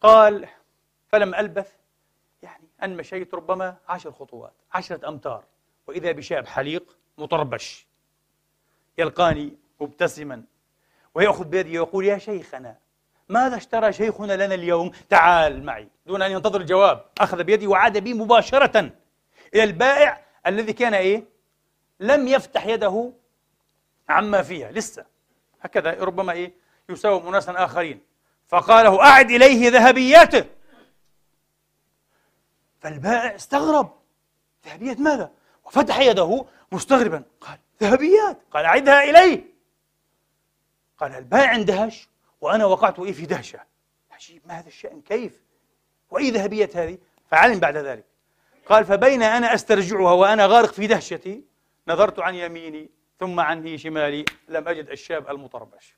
قال فلم ألبث يعني أن مشيت ربما عشر خطوات عشرة أمتار وإذا بشاب حليق مطربش يلقاني مبتسما. ويأخذ بيدي ويقول يا شيخنا ماذا اشترى شيخنا لنا اليوم؟ تعال معي. دون أن ينتظر الجواب أخذ بيدي وعاد بي مباشرة إلى البائع الذي كان إيه؟ لم يفتح يده عما فيها لسه. هكذا ربما إيه؟ يساوم أناسا آخرين. فقال له أعد إليه ذهبياته. فالبائع استغرب. ذهبيات ماذا؟ وفتح يده مستغربا. قال ذهبيات. قال أعدها إليه قال البائع اندهش وأنا وقعت إيه في دهشة. عجيب ما هذا الشأن؟ كيف؟ وأي ذهبية هذه؟ فعلم بعد ذلك. قال فبين أنا أسترجعها وأنا غارق في دهشتي نظرت عن يميني ثم عن شمالي لم أجد الشاب المطربش.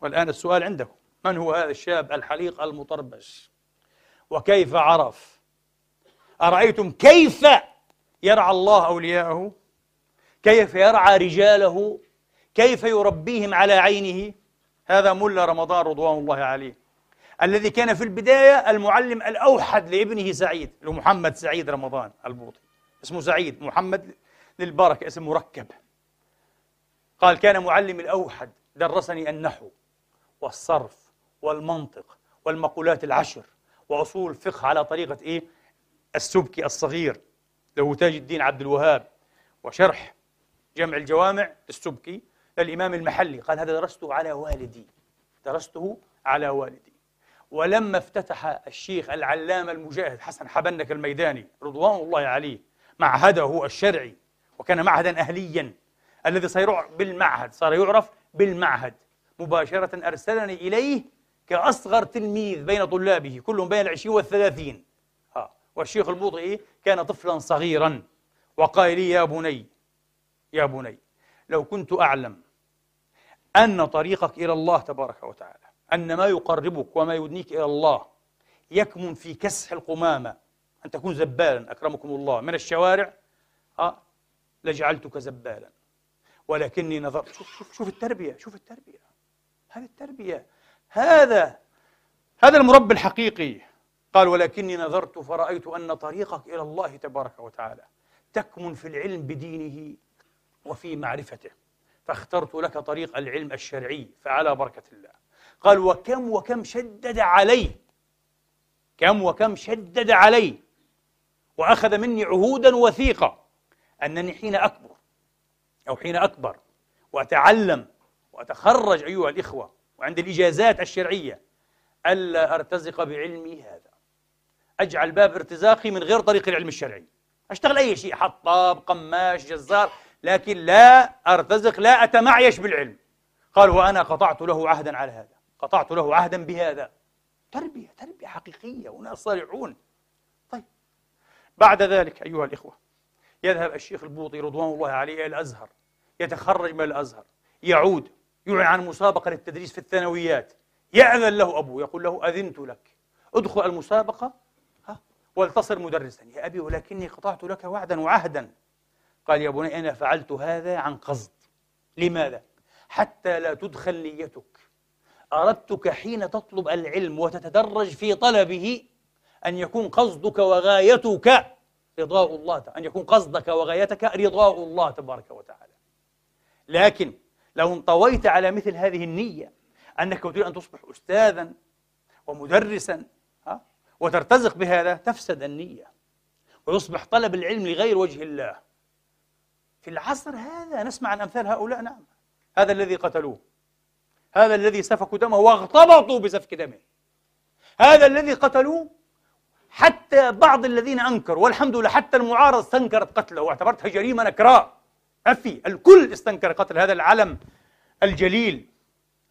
والآن السؤال عندكم من هو هذا الشاب الحليق المطربش؟ وكيف عرف؟ أرأيتم كيف يرعى الله أولياءه؟ كيف يرعى رجاله كيف يربيهم على عينه؟ هذا ملا رمضان رضوان الله عليه. الذي كان في البداية المعلم الأوحد لابنه سعيد لمحمد سعيد رمضان البوطي. اسمه سعيد محمد للبركة اسم مركب. قال كان معلم الأوحد درسني النحو والصرف والمنطق والمقولات العشر وأصول الفقه على طريقة إيه؟ السبكي الصغير له تاج الدين عبد الوهاب وشرح جمع الجوامع السبكي للإمام المحلي قال هذا درسته على والدي درسته على والدي ولما افتتح الشيخ العلامة المجاهد حسن حبنك الميداني رضوان الله عليه معهده الشرعي وكان معهدا أهليا الذي صار بالمعهد صار يعرف بالمعهد مباشرة أرسلني إليه كأصغر تلميذ بين طلابه كلهم بين العشرين والثلاثين ها. والشيخ البوطي كان طفلا صغيرا وقال لي يا بني يا بني لو كنت أعلم أن طريقك إلى الله تبارك وتعالى أن ما يقربك وما يدنيك إلى الله يكمن في كسح القمامة. أن تكون زبالا أكرمكم الله. من الشوارع؟ أه لجعلتك زبالا. ولكني نظرت. شوف شوف شوف التربية شوف التربية. هذه التربية. هذا هذا المربي الحقيقي. قال ولكني نظرت فرأيت أن طريقك إلى الله تبارك وتعالى تكمن في العلم بدينه وفي معرفته. فاخترت لك طريق العلم الشرعي فعلى بركة الله. قال وكم وكم شدد علي. كم وكم شدد علي. وأخذ مني عهودا وثيقة أنني حين أكبر أو حين أكبر وأتعلم وأتخرج أيها الإخوة وعند الإجازات الشرعية ألا أرتزق بعلمي هذا. أجعل باب ارتزاقي من غير طريق العلم الشرعي. أشتغل أي شيء حطاب قماش جزار. لكن لا أرتزق لا أتمعيش بالعلم. قال وأنا قطعت له عهدا على هذا قطعت له عهدا بهذا. تربية تربية حقيقية وناس صالحون طيب بعد ذلك أيها الإخوة يذهب الشيخ البوطي رضوان الله عليه إلى الأزهر يتخرج من الأزهر يعود يعلن عن مسابقة للتدريس في الثانويات. يأذن له أبوه يقول له أذنت لك. ادخل المسابقة ها ولتصر مدرسا. يا أبي ولكني قطعت لك وعدا وعهدا. قال يا بني أنا فعلت هذا عن قصد. لماذا؟ حتى لا تدخل نيتك. أردتك حين تطلب العلم وتتدرج في طلبه أن يكون قصدك وغايتك رضاء الله أن يكون قصدك وغايتك رضاء الله تبارك وتعالى. لكن لو انطويت على مثل هذه النية أنك تريد أن تصبح أستاذا ومدرسا وترتزق بهذا تفسد النية. ويصبح طلب العلم لغير وجه الله. في العصر هذا نسمع عن أمثال هؤلاء نعم. هذا الذي قتلوه. هذا الذي سفكوا دمه واغتبطوا بسفك دمه. هذا الذي قتلوه حتى بعض الذين أنكروا والحمد لله حتى المعارضة استنكرت قتله واعتبرتها جريمة نكراء. ما في الكل استنكر قتل هذا العلم الجليل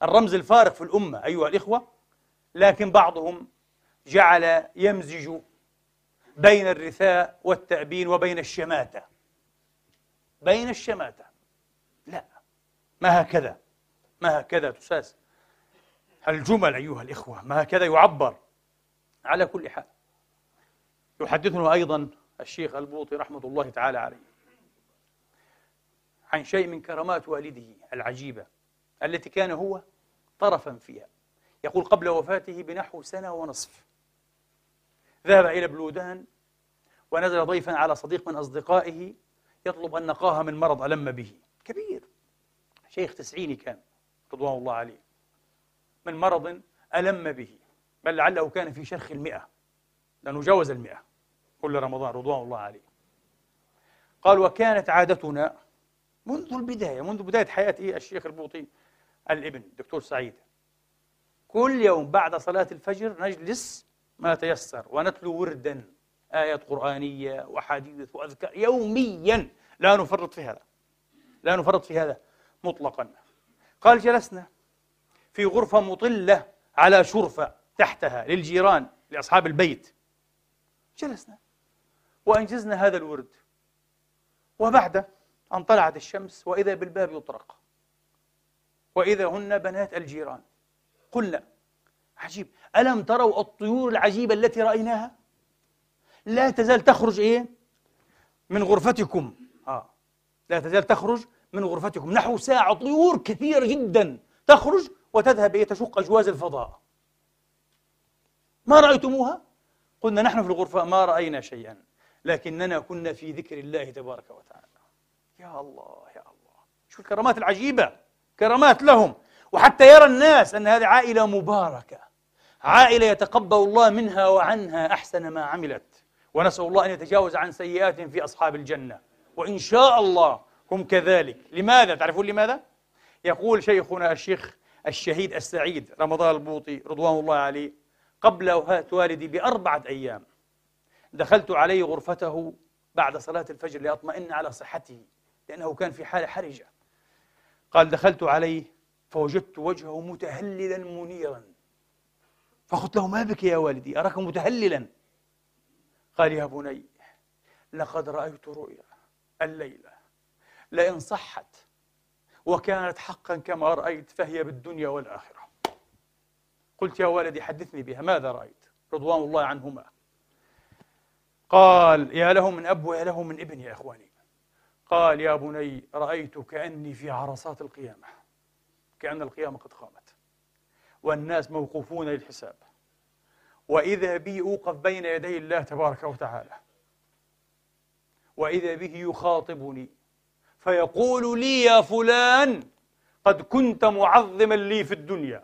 الرمز الفارق في الأمة أيها الإخوة. لكن بعضهم جعل يمزج بين الرثاء والتأبين وبين الشماتة. بين الشماتة. لا. ما هكذا؟ ما هكذا تساس الجمل أيها الإخوة ما هكذا يعبر؟ على كل حال. يحدثنا أيضا الشيخ البوطي رحمة الله تعالى عليه عن شيء من كرامات والده العجيبة التي كان هو طرفا فيها. يقول قبل وفاته بنحو سنة ونصف. ذهب إلى بلودان ونزل ضيفا على صديق من أصدقائه يطلب أن نقاها من مرض ألم به. كبير. شيخ تسعيني كان رضوان الله عليه. من مرض ألم به. بل لعله كان في شرخ المئة. لأنه جاوز المئة كل رمضان رضوان الله عليه. قال وكانت عادتنا منذ البداية منذ بداية حياة الشيخ البوطي الإبن الدكتور سعيد. كل يوم بعد صلاة الفجر نجلس ما تيسر ونتلو وردا آيات قرآنية وحديث وأذكار يوميا. لا نفرط في هذا. لا نفرط في هذا مطلقا. قال جلسنا في غرفة مطلة على شرفة تحتها للجيران لأصحاب البيت. جلسنا وأنجزنا هذا الورد. وبعد أن طلعت الشمس وإذا بالباب يطرق. وإذا هن بنات الجيران. قلنا عجيب. ألم تروا الطيور العجيبة التي رأيناها؟ لا تزال تخرج إيه؟ من غرفتكم. آه. لا تزال تخرج من غرفتكم. نحو ساعة طيور كثيرة جدا تخرج وتذهب إيه؟ تشق أجواز الفضاء. ما رأيتموها؟ قلنا نحن في الغرفة ما رأينا شيئا لكننا كنا في ذكر الله تبارك وتعالى. يا الله يا الله. شو الكرامات العجيبة؟ كرامات لهم. وحتى يرى الناس أن هذه عائلة مباركة. عائلة يتقبل الله منها وعنها أحسن ما عملت. ونسأل الله أن يتجاوز عن سيئات في أصحاب الجنة. وإن شاء الله هم كذلك. لماذا؟ تعرفون لماذا؟ يقول شيخنا الشيخ الشهيد السعيد رمضان البوطي رضوان الله عليه قبل وفاة والدي بأربعة أيام دخلت عليه غرفته بعد صلاة الفجر لأطمئن على صحته لأنه كان في حالة حرجة. قال دخلت عليه فوجدت وجهه متهللا منيرا. فقلت له ما بك يا والدي؟ أراك متهللا؟ قال يا بني لقد رأيت رؤيا الليلة لئن صحت وكانت حقا كما رأيت فهي بالدنيا والآخرة. قلت يا ولدي حدثني بها ماذا رأيت؟ رضوان الله عنهما. قال يا له من أب ويا له من ابن يا إخواني. قال يا بني رأيت كأني في عرصات القيامة كأن القيامة قد قامت والناس موقوفون للحساب. وإذا بي أوقف بين يدي الله تبارك وتعالى. وإذا به يخاطبني فيقول لي يا فلان قد كنت معظما لي في الدنيا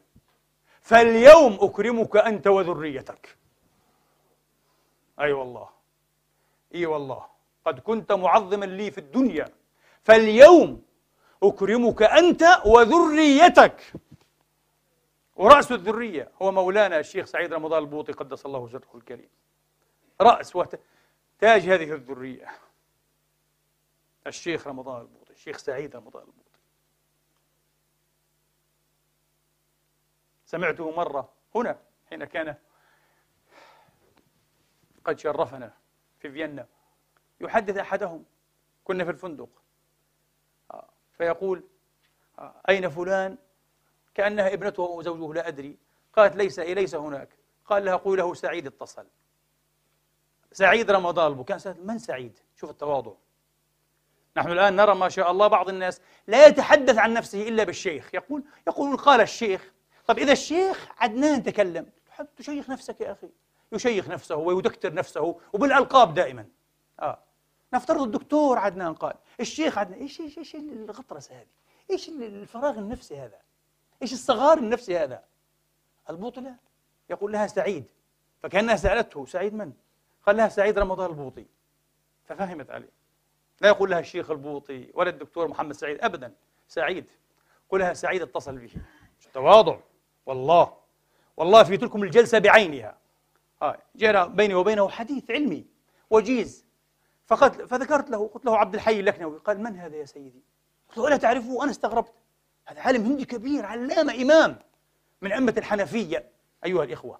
فاليوم أكرمك أنت وذريتك. أي أيوة والله أي والله قد كنت معظما لي في الدنيا فاليوم أكرمك أنت وذريتك. ورأس الذرية هو مولانا الشيخ سعيد رمضان البوطي قدس الله سره الكريم. رأس وتاج هذه الذرية. الشيخ رمضان البوطي الشيخ سعيد رمضان البوطي. سمعته مرة هنا حين كان قد شرفنا في فيينا. يحدث أحدهم. كنا في الفندق. آه، فيقول آه، أين فلان؟ كأنها ابنته أو زوجه لا أدري. قالت ليس ليس هناك. قال لها قول له سعيد اتصل. سعيد رمضان كان سعيد. من سعيد؟ شوف التواضع. نحن الآن نرى ما شاء الله بعض الناس لا يتحدث عن نفسه إلا بالشيخ. يقول يقول قال الشيخ طب إذا الشيخ عدنان تكلم. تشيخ نفسك يا أخي. يشيخ نفسه ويدكتر نفسه وبالألقاب دائما. آه. نفترض الدكتور عدنان قال الشيخ عدنان إيش إيش إيش الغطرسة هذه؟ إيش الفراغ النفسي هذا؟ إيش الصغار النفسي هذا؟ البوطي يقول لها سعيد. فكأنها سألته سعيد من؟ قال لها سعيد رمضان البوطي. ففهمت عليه. لا يقول لها الشيخ البوطي ولا الدكتور محمد سعيد ابدا. سعيد. قل لها سعيد اتصل به. تواضع. والله. والله في تلكم الجلسة بعينها. آه جرى بيني وبينه حديث علمي. وجيز. فقد فذكرت له. قلت له عبد الحي اللكنوي. قال من هذا يا سيدي؟ قلت له ألا تعرفه؟ أنا استغربت. هذا عالم هندي كبير علامة إمام من أئمة الحنفية أيها الإخوة.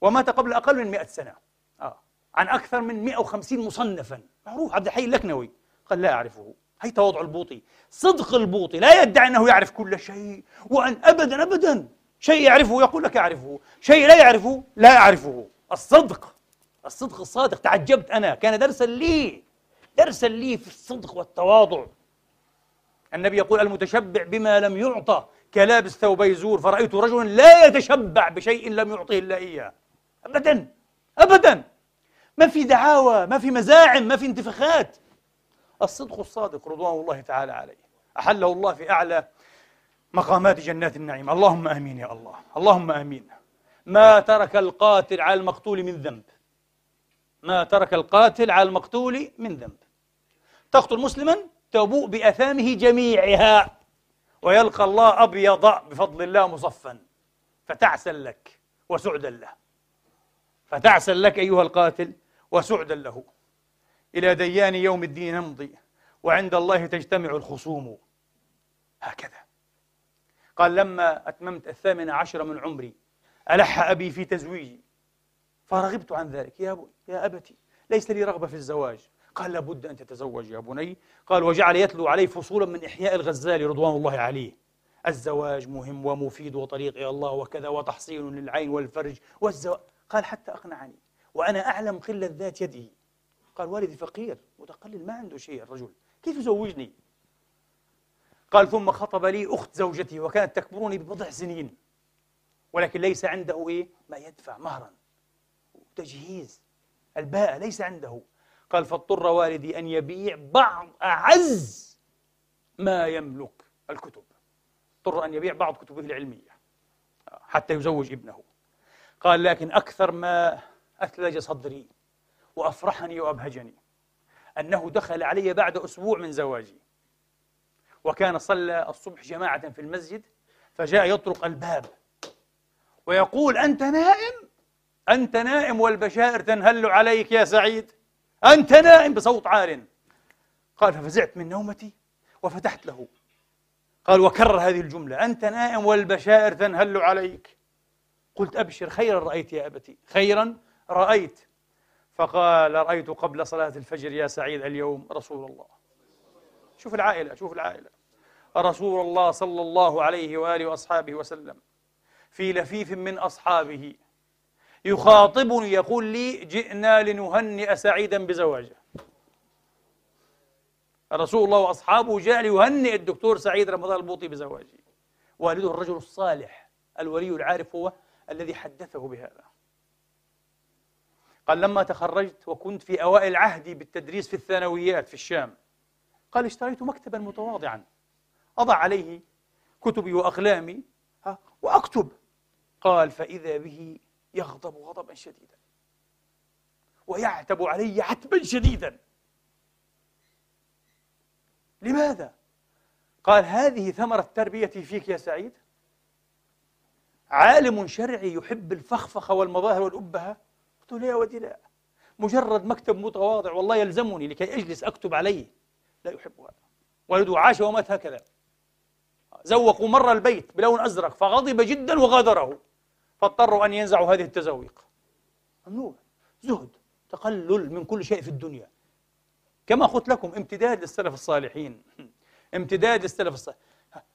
ومات قبل أقل من 100 سنة. آه. عن أكثر من 150 مصنفا. معروف عبد الحي اللكنوي قال لا أعرفه. هي تواضع البوطي. صدق البوطي. لا يدعي أنه يعرف كل شيء. وأن أبدا أبدا. شيء يعرفه يقول لك أعرفه. شيء لا يعرفه لا أعرفه. الصدق. الصدق الصادق. تعجبت أنا. كان درسا لي. درسا لي في الصدق والتواضع. النبي يقول المتشبع بما لم يعطى كلابس ثوبي زور فرأيت رجلا لا يتشبع بشيء لم يعطه الله إياه. أبدا أبدا. ما في دعاوى ما في مزاعم ما في انتفاخات. الصدق الصادق رضوان الله تعالى عليه. أحله الله في أعلى مقامات جنات النعيم. اللهم آمين يا الله. اللهم آمين. ما ترك القاتل على المقتول من ذنب. ما ترك القاتل على المقتول من ذنب. تقتل مسلما؟ تبوء بأثامه جميعها. ويلقى الله أبيض بفضل الله مصفا فتعسا لك وسعدا له. فتعسا لك أيها القاتل وسعدا له. إلى ديان يوم الدين نمضي وعند الله تجتمع الخصوم. هكذا. قال لما أتممت الثامنة عشر من عمري ألح أبي في تزويجي. فرغبت عن ذلك. يا, يا أبتي ليس لي رغبة في الزواج. قال لابد أن تتزوج يا بني. قال وجعل يتلو عليه فصولا من إحياء الغزالي رضوان الله عليه. الزواج مهم ومفيد وطريق إلى الله وكذا وتحصين للعين والفرج والزواج قال حتى أقنعني. وأنا أعلم قلة ذات يده. قال والدي فقير متقلل ما عنده شيء الرجل. كيف يزوجني؟ قال ثم خطب لي أخت زوجته وكانت تكبرني ببضع سنين. ولكن ليس عنده إيه؟ ما يدفع مهرا. تجهيز. الباء ليس عنده. قال فاضطر والدي أن يبيع بعض أعز ما يملك الكتب. اضطر أن يبيع بعض كتبه العلمية حتى يزوج ابنه. قال لكن أكثر ما أثلج صدري وأفرحني وأبهجني أنه دخل علي بعد أسبوع من زواجي وكان صلى الصبح جماعة في المسجد فجاء يطرق الباب ويقول أنت نائم؟ أنت نائم والبشائر تنهل عليك يا سعيد. أنت نائم بصوت عال قال ففزعت من نومتي وفتحت له. قال وكرر هذه الجملة أنت نائم والبشائر تنهل عليك. قلت أبشر خيرا رأيت يا أبتي خيرا رأيت. فقال رأيت قبل صلاة الفجر يا سعيد اليوم رسول الله. شوف العائلة شوف العائلة. رسول الله صلى الله عليه وآله وأصحابه وسلم في لفيف من أصحابه. يخاطبني يقول لي جئنا لنهنئ سعيدا بزواجه. رسول الله وأصحابه جاء ليهنئ الدكتور سعيد رمضان البوطي بزواجه. والده الرجل الصالح الولي العارف هو الذي حدثه بهذا. قال لما تخرجت وكنت في أوائل عهدي بالتدريس في الثانويات في الشام قال اشتريت مكتبا متواضعا. أضع عليه كتبي وأقلامي وأكتب. قال فإذا به يغضب غضبا شديدا. ويعتب علي عتبا شديدا. لماذا؟ قال هذه ثمرة تربيتي فيك يا سعيد. عالم شرعي يحب الفخفخة والمظاهر والأبهة. قلت له يا ودي لا. مجرد مكتب متواضع والله يلزمني لكي أجلس أكتب عليه. لا يحب هذا. ولده عاش ومات هكذا. زوقوا مرة البيت بلون أزرق فغضب جدا وغادره. فاضطروا أن ينزعوا هذه التزاويق. ممنوع. زهد تقلل من كل شيء في الدنيا. كما قلت لكم امتداد للسلف الصالحين. امتداد للسلف الصالح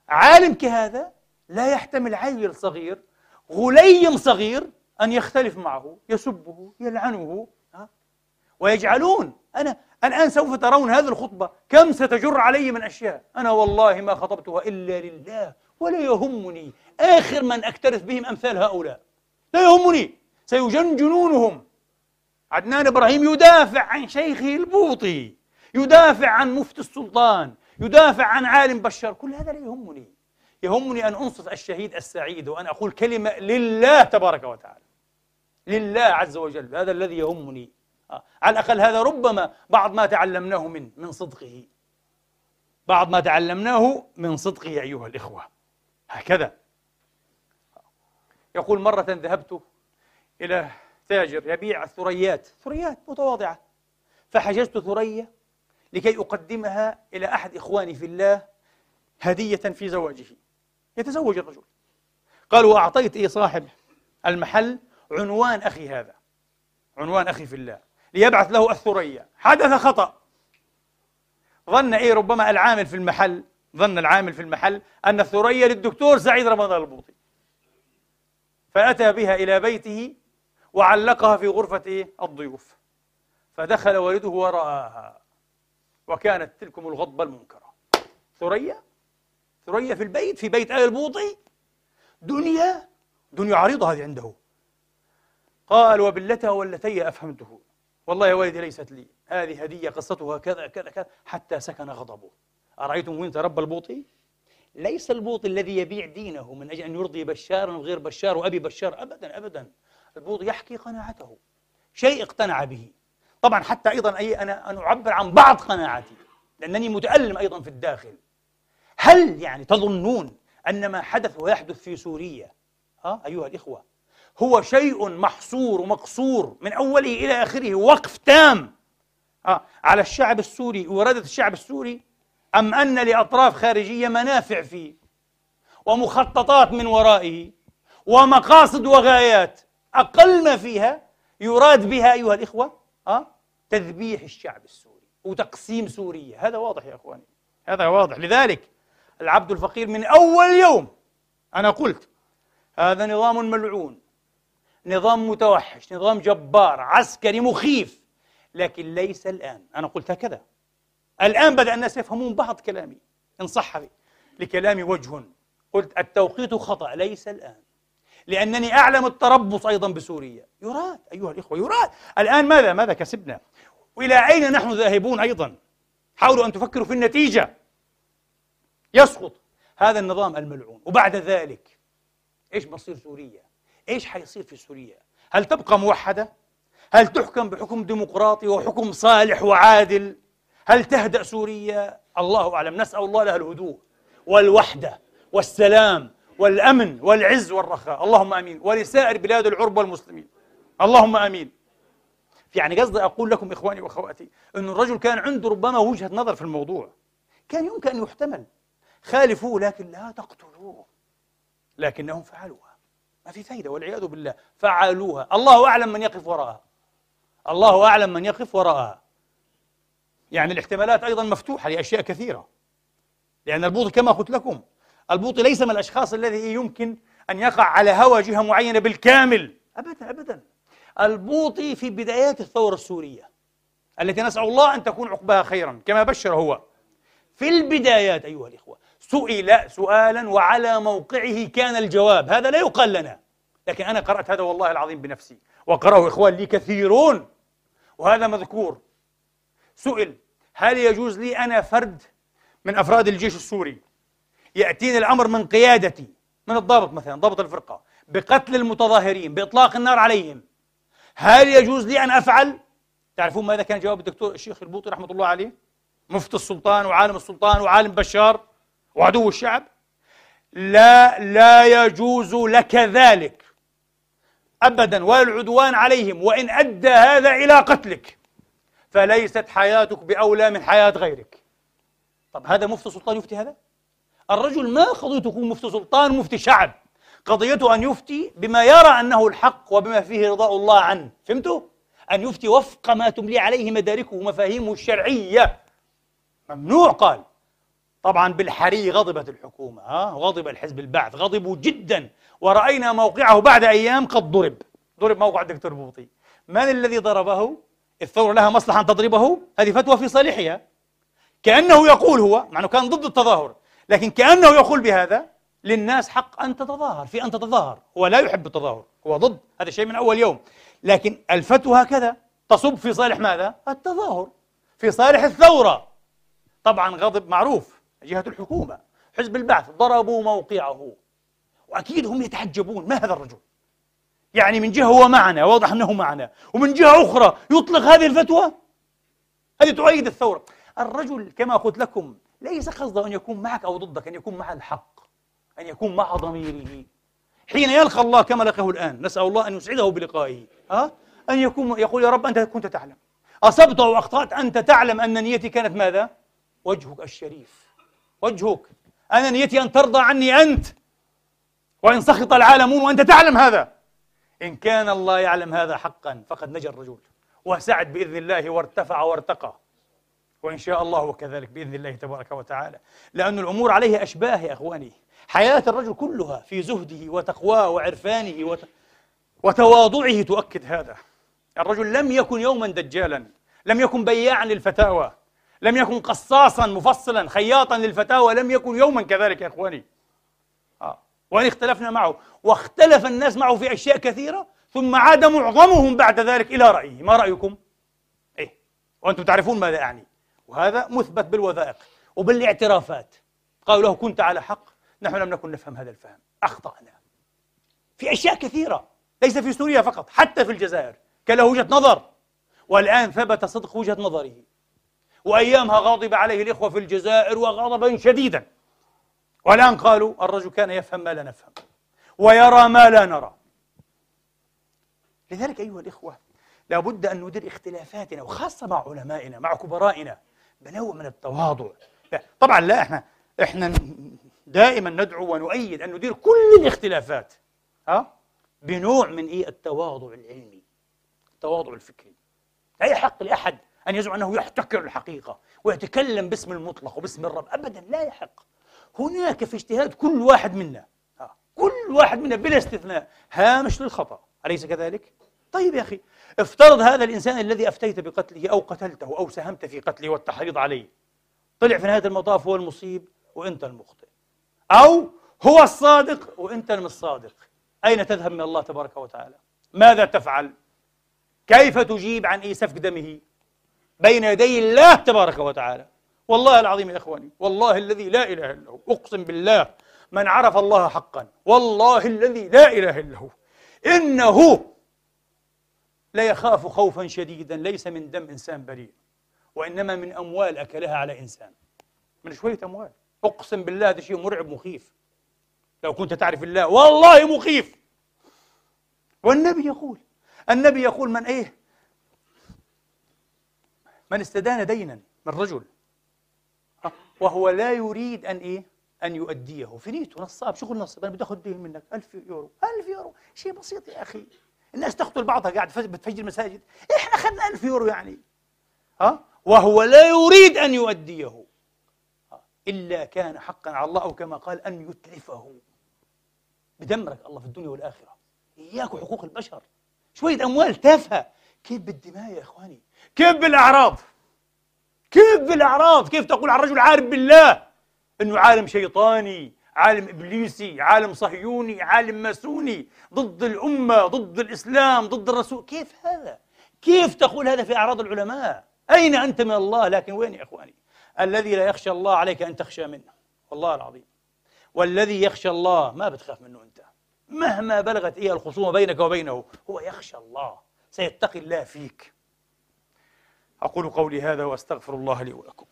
عالم كهذا لا يحتمل عيل صغير غليم صغير أن يختلف معه يسبه يلعنه. ويجعلون أنا الآن سوف ترون هذه الخطبة كم ستجر علي من أشياء. أنا والله ما خطبتها إلا لله. ولا يهمني. آخر من أكترث بهم أمثال هؤلاء. لا يهمني. سيجن جنونهم عدنان إبراهيم يدافع عن شيخه البوطي. يدافع عن مفتي السلطان. يدافع عن عالم بشار. كل هذا لا يهمني. يهمني أن أنصف الشهيد السعيد وأن أقول كلمة لله تبارك وتعالى. لله عز وجل. هذا الذي يهمني. آه. على الأقل هذا ربما بعض ما تعلمناه من من صدقه. بعض ما تعلمناه من صدقه أيها الإخوة. هكذا. يقول مرة ذهبت إلى تاجر يبيع الثريات ثريات متواضعة. فحجزت ثريا لكي أقدمها إلى أحد إخواني في الله هدية في زواجه. يتزوج الرجل. قال وأعطيت إيه صاحب المحل عنوان أخي هذا. عنوان أخي في الله. ليبعث له الثريا حدث خطأ. ظن إيه ربما العامل في المحل ظن العامل في المحل أن الثريا للدكتور سعيد رمضان البوطي. فأتى بها إلى بيته وعلقها في غرفة إيه؟ الضيوف. فدخل والده ورآها وكانت تلكم الغضبة المنكرة. ثريا؟ ثريا في البيت في بيت آل البوطي؟ دنيا؟ دنيا عريضة هذه عنده. قال وبالتها والتي أفهمته. والله يا ولدي ليست لي. هذه هدية قصتها كذا كذا كذا حتى سكن غضبه. أرأيتم وين تربى البوطي؟ ليس البوطي الذي يبيع دينه من أجل أن يرضي بشارا وغير بشار وأبي بشار أبدا أبدا. البوطي يحكي قناعته. شيء اقتنع به. طبعا حتى أيضا أي أنا أن أعبر عن بعض قناعاتي لأنني متألم أيضا في الداخل. هل يعني تظنون أن ما حدث ويحدث في سوريا ها أيها الإخوة هو شيء محصور ومقصور من أوله إلى آخره وقف تام آه على الشعب السوري وإرادة الشعب السوري؟ أم أن لأطراف خارجية منافع فيه ومخططات من ورائه ومقاصد وغايات أقل ما فيها يراد بها أيها الإخوة أه؟ تذبيح الشعب السوري وتقسيم سوريا. هذا واضح يا أخواني. هذا واضح. لذلك العبد الفقير من أول يوم أنا قلت هذا نظام ملعون نظام متوحش نظام جبار عسكري مخيف لكن ليس الآن. أنا قلت هكذا. الآن بدأ الناس يفهمون بعض كلامي. إن صح لكلامي وجه. قلت التوقيت خطأ. ليس الآن. لأنني أعلم التربص أيضا بسوريا. يراد أيها الإخوة يراد. الآن ماذا؟ ماذا كسبنا؟ وإلى أين نحن ذاهبون أيضا؟ حاولوا أن تفكروا في النتيجة. يسقط. هذا النظام الملعون. وبعد ذلك إيش مصير سوريا؟ إيش حيصير في سوريا؟ هل تبقى موحدة؟ هل تحكم بحكم ديمقراطي وحكم صالح وعادل؟ هل تهدأ سوريا؟ الله أعلم. نسأل الله لها الهدوء والوحدة والسلام والأمن والعز والرخاء. اللهم آمين. ولسائر بلاد العرب والمسلمين. اللهم آمين. يعني قصدي أقول لكم إخواني وأخواتي أن الرجل كان عنده ربما وجهة نظر في الموضوع كان يمكن أن يحتمل. خالفوه لكن لا تقتلوه. لكنهم فعلوها. ما في فايدة والعياذ بالله. فعلوها. الله أعلم من يقف وراءها. الله أعلم من يقف وراءها. يعني الاحتمالات أيضا مفتوحة لأشياء كثيرة. لأن البوطي كما قلت لكم البوطي ليس من الأشخاص الذي يمكن أن يقع على هوى جهة معينة بالكامل. أبدا أبدا. البوطي في بدايات الثورة السورية التي نسأل الله أن تكون عقبها خيرا كما بشر هو. في البدايات أيها الإخوة سئل سؤالا وعلى موقعه كان الجواب. هذا لا يقال لنا لكن أنا قرأت هذا والله العظيم بنفسي وقرأه إخوان لي كثيرون وهذا مذكور. سئل هل يجوز لي أنا فرد من أفراد الجيش السوري يأتيني الأمر من قيادتي من الضابط مثلا ضابط الفرقة بقتل المتظاهرين بإطلاق النار عليهم هل يجوز لي أن أفعل؟ تعرفون ماذا كان جواب الدكتور الشيخ البوطي رحمة الله عليه؟ مفتي السلطان وعالم السلطان وعالم بشار وعدو الشعب لا لا يجوز لك ذلك أبدا ولا العدوان عليهم وإن أدى هذا إلى قتلك فليست حياتك بأولى من حياة غيرك. طب هذا مفتي سلطان يفتي هذا؟ الرجل ما قضيته يكون مفتي سلطان مفتي شعب. قضيته أن يفتي بما يرى أنه الحق وبما فيه رضاء الله عنه. فهمتوا؟ أن يفتي وفق ما تملي عليه مداركه ومفاهيمه الشرعية. ممنوع قال. طبعا بالحري غضبت الحكومة ها؟ غضب الحزب البعث غضبوا جدا. ورأينا موقعه بعد أيام قد ضرب. ضرب موقع الدكتور بوطي. من الذي ضربه؟ الثورة لها مصلحة أن تضربه؟ هذه فتوى في صالحها. كأنه يقول هو مع أنه كان ضد التظاهر لكن كأنه يقول بهذا للناس حق أن تتظاهر في أن تتظاهر. هو لا يحب التظاهر هو ضد هذا الشيء من أول يوم. لكن الفتوى هكذا تصب في صالح ماذا؟ التظاهر. في صالح الثورة. طبعا غضب معروف جهة الحكومة حزب البعث ضربوا موقعه. وأكيد هم يتعجبون ما هذا الرجل؟ يعني من جهة هو معنا واضح أنه معنا. ومن جهة أخرى يطلق هذه الفتوى؟ هذه تؤيد الثورة. الرجل كما قلت لكم ليس قصده أن يكون معك أو ضدك أن يكون مع الحق أن يكون مع ضميره. حين يلقى الله كما لقيه الآن نسأل الله أن يسعده بلقائه. ها؟ أن يكون يقول يا رب أنت كنت تعلم. أصبت أو أخطأت أنت تعلم أن نيتي كانت ماذا؟ وجهك الشريف. وجهك. أنا نيتي أن ترضى عني أنت. وإن سخط العالمون وأنت تعلم هذا. إن كان الله يعلم هذا حقا فقد نجا الرجل. وسعد بإذن الله وارتفع وارتقى. وإن شاء الله وكذلك بإذن الله تبارك وتعالى. لأن الأمور عليه أشباه يا أخواني. حياة الرجل كلها في زهده وتقواه وعرفانه وت... وتواضعه تؤكد هذا. الرجل لم يكن يوما دجالا لم يكن بياعا للفتاوى لم يكن قصاصا مفصلا خياطا للفتاوى لم يكن يوما كذلك يا إخواني. وإن اختلفنا معه واختلف الناس معه في أشياء كثيرة ثم عاد معظمهم بعد ذلك إلى رأيه. ما رأيكم؟ إيه وأنتم تعرفون ماذا أعني. وهذا مثبت بالوثائق وبالاعترافات. قالوا له كنت على حق نحن لم نكن نفهم هذا الفهم. أخطأنا. في أشياء كثيرة ليس في سوريا فقط حتى في الجزائر كان له وجهة نظر. والآن ثبت صدق وجهة نظره. وأيامها غاضب عليه الإخوة في الجزائر وغضبا شديدا. والآن قالوا الرجل كان يفهم ما لا نفهم ويرى ما لا نرى. لذلك أيها الإخوة لابد أن ندير اختلافاتنا وخاصة مع علمائنا مع كبرائنا بنوع من التواضع. طبعا لا إحنا إحنا دائما ندعو ونؤيد أن ندير كل الاختلافات ها؟ بنوع من إيه؟ التواضع العلمي التواضع الفكري. لا يحق لأحد أن يزعم أنه يحتكر الحقيقة ويتكلم باسم المطلق وباسم الرب أبدا لا يحق. هناك في اجتهاد كل واحد منا. ها. كل واحد منا بلا استثناء. هامش للخطأ. أليس كذلك؟ طيب يا أخي افترض هذا الإنسان الذي أفتيت بقتله أو قتلته أو ساهمت في قتله والتحريض عليه. طلع في نهاية المطاف هو المصيب وأنت المخطئ. أو هو الصادق وأنت مش الصادق أين تذهب من الله تبارك وتعالى؟ ماذا تفعل؟ كيف تجيب عن إيه سفك دمه؟ بين يدي الله تبارك وتعالى. والله العظيم يا إخواني والله الذي لا إله إلا هو أقسم بالله من عرف الله حقا والله الذي لا إله إلا هو إنه لا يخاف خوفا شديدا ليس من دم إنسان بريء وإنما من أموال أكلها على إنسان من شوية أموال. أقسم بالله هذا شيء مرعب مخيف. لو كنت تعرف الله والله مخيف. والنبي يقول النبي يقول من إيه؟ من استدان دينا من رجل. وهو لا يريد أن إيه؟ أن يؤديه. في نيته نصاب شغل نصاب أنا بدي آخذ دين منك. 1000 يورو. 1000 يورو. شيء بسيط يا أخي. الناس تقتل بعضها قاعد بتفجر المساجد إحنا أخذنا 1000 يورو يعني. ها؟ وهو لا يريد أن يؤديه. إلا كان حقا على الله أو كما قال أن يتلفه بدمرك الله في الدنيا والآخرة. إياك وحقوق البشر. شوية أموال تافهة. كيف بالدماء يا إخواني؟ كيف بالأعراض؟ كيف بالأعراض؟ كيف تقول عن رجل عارف بالله؟ أنه عالم شيطاني عالم إبليسي عالم صهيوني عالم ماسوني ضد الأمة ضد الإسلام ضد الرسول. كيف هذا؟ كيف تقول هذا في أعراض العلماء؟ أين أنت من الله؟ لكن وين يا إخواني؟ الذي لا يخشى الله عليك أن تخشى منه. والله العظيم. والذي يخشى الله ما بتخاف منه أنت. مهما بلغت إيه الخصومة بينك وبينه هو يخشى الله. سيتقي الله فيك. أقول قولي هذا وأستغفر الله لي ولكم.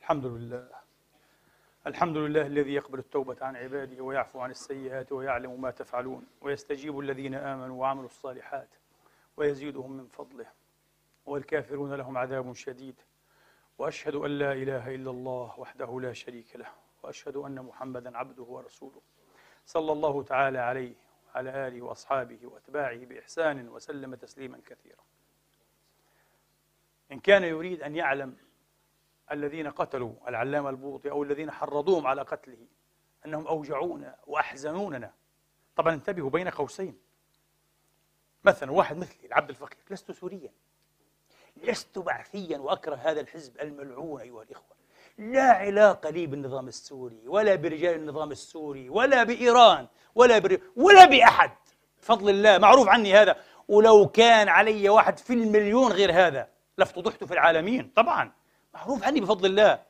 الحمد لله. الحمد لله الذي يقبل التوبة عن عباده ويعفو عن السيئات ويعلم ما تفعلون ويستجيب الذين آمنوا وعملوا الصالحات ويزيدهم من فضله. والكافرون لهم عذاب شديد. وأشهد أن لا إله إلا الله وحده لا شريك له وأشهد أن محمدا عبده ورسوله. صلى الله تعالى عليه وعلى آله وأصحابه وأتباعه بإحسان وسلم تسليما كثيرا. إن كان يريد أن يعلم الذين قتلوا العلامة البوطي أو الذين حرضوهم على قتله أنهم أوجعونا وأحزنوننا طبعا انتبهوا بين قوسين. مثلا واحد مثلي العبد الفقير لست سوريا. لست بعثيا وأكره هذا الحزب الملعون أيها الإخوة. لا علاقة لي بالنظام السوري ولا برجال النظام السوري ولا بإيران ولا بر... ولا بأحد. بفضل الله معروف عني هذا. ولو كان علي واحد في المليون غير هذا لافتضحت في العالمين طبعا. معروف عني بفضل الله.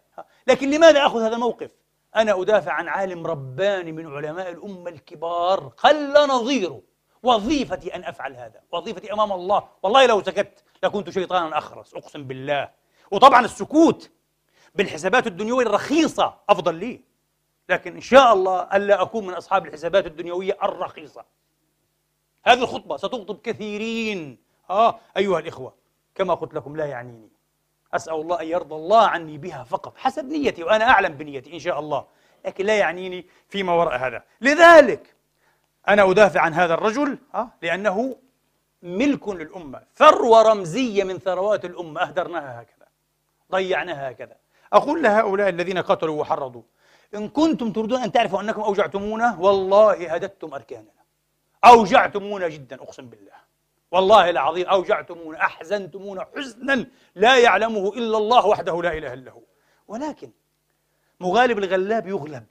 لكن لماذا أخذ هذا الموقف؟ أنا أدافع عن عالم رباني من علماء الأمة الكبار. قل نظيره. وظيفتي أن أفعل هذا. وظيفتي أمام الله. والله لو سكت. لكنت شيطانا أخرس أقسم بالله. وطبعا السكوت بالحسابات الدنيوية الرخيصة أفضل لي. لكن إن شاء الله ألا أكون من أصحاب الحسابات الدنيوية الرخيصة. هذه الخطبة ستغضب كثيرين. آه أيها الإخوة كما قلت لكم لا يعنيني. أسأل الله أن يرضى الله عني بها فقط حسب نيتي وأنا أعلم بنيتي إن شاء الله. لكن لا يعنيني فيما وراء هذا. لذلك أنا أدافع عن هذا الرجل آه، لأنه ملك للأمة ثروة رمزية من ثروات الأمة أهدرناها هكذا ضيعناها هكذا. أقول لهؤلاء الذين قتلوا وحرضوا إن كنتم تريدون أن تعرفوا أنكم أوجعتمونا والله هددتم أركاننا. أوجعتمونا جدا أقسم بالله. والله العظيم أوجعتمونا أحزنتمونا حزنا لا يعلمه إلا الله وحده لا إله إلا هو. ولكن مغالب الغلاب يغلب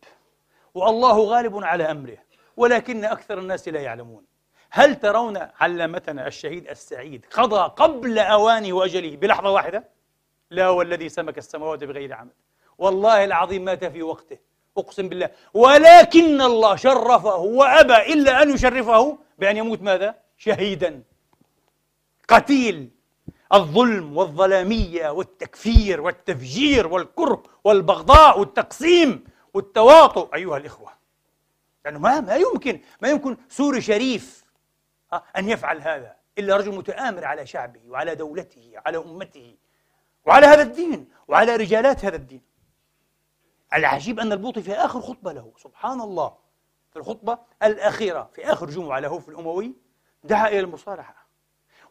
والله غالب على أمره ولكن أكثر الناس لا يعلمون. هل ترون علامتنا الشهيد السعيد قضى قبل أوانه وأجله بلحظة واحدة؟ لا والذي سمك السماوات بغير عمد. والله العظيم مات في وقته أقسم بالله. ولكن الله شرفه وأبى إلا أن يشرفه بأن يموت ماذا؟ شهيدا. قتيل. الظلم والظلامية والتكفير والتفجير والكره والبغضاء والتقسيم والتواطؤ أيها الإخوة. لأنه ما ما يمكن ما يمكن سوري شريف أن يفعل هذا إلا رجل متآمر على شعبه وعلى دولته على أمته وعلى هذا الدين وعلى رجالات هذا الدين. العجيب أن البوطي في آخر خطبة له سبحان الله في الخطبة الأخيرة في آخر جمعة له في الأموي دعا إلى المصالحة.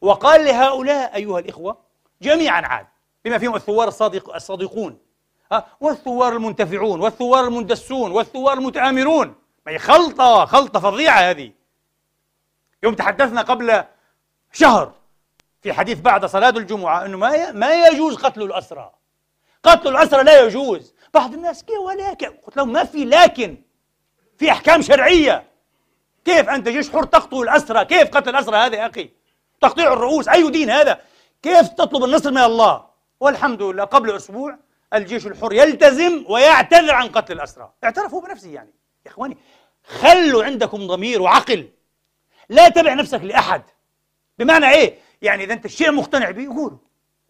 وقال لهؤلاء أيها الإخوة جميعا عاد بما فيهم الثوار الصادق الصادقون والثوار المنتفعون والثوار المندسون والثوار المتآمرون. ما خلطة خلطة فظيعة هذه. يوم تحدثنا قبل شهر في حديث بعد صلاة الجمعة أنه ما ما يجوز قتل الأسرى. قتل الأسرى لا يجوز. بعض الناس كيف ولكن؟ قلت لهم ما في لكن في أحكام شرعية. كيف أنت جيش حر تقتل الأسرى؟ كيف قتل الأسرى هذا يا أخي؟ تقطيع الرؤوس. أي دين هذا؟ كيف تطلب النصر من الله؟ والحمد لله قبل أسبوع الجيش الحر يلتزم ويعتذر عن قتل الأسرى. اعترفوا بنفسه يعني. يا إخواني خلوا عندكم ضمير وعقل. لا تبع نفسك لأحد. بمعنى إيه؟ يعني إذا أنت شيء مقتنع به قوله.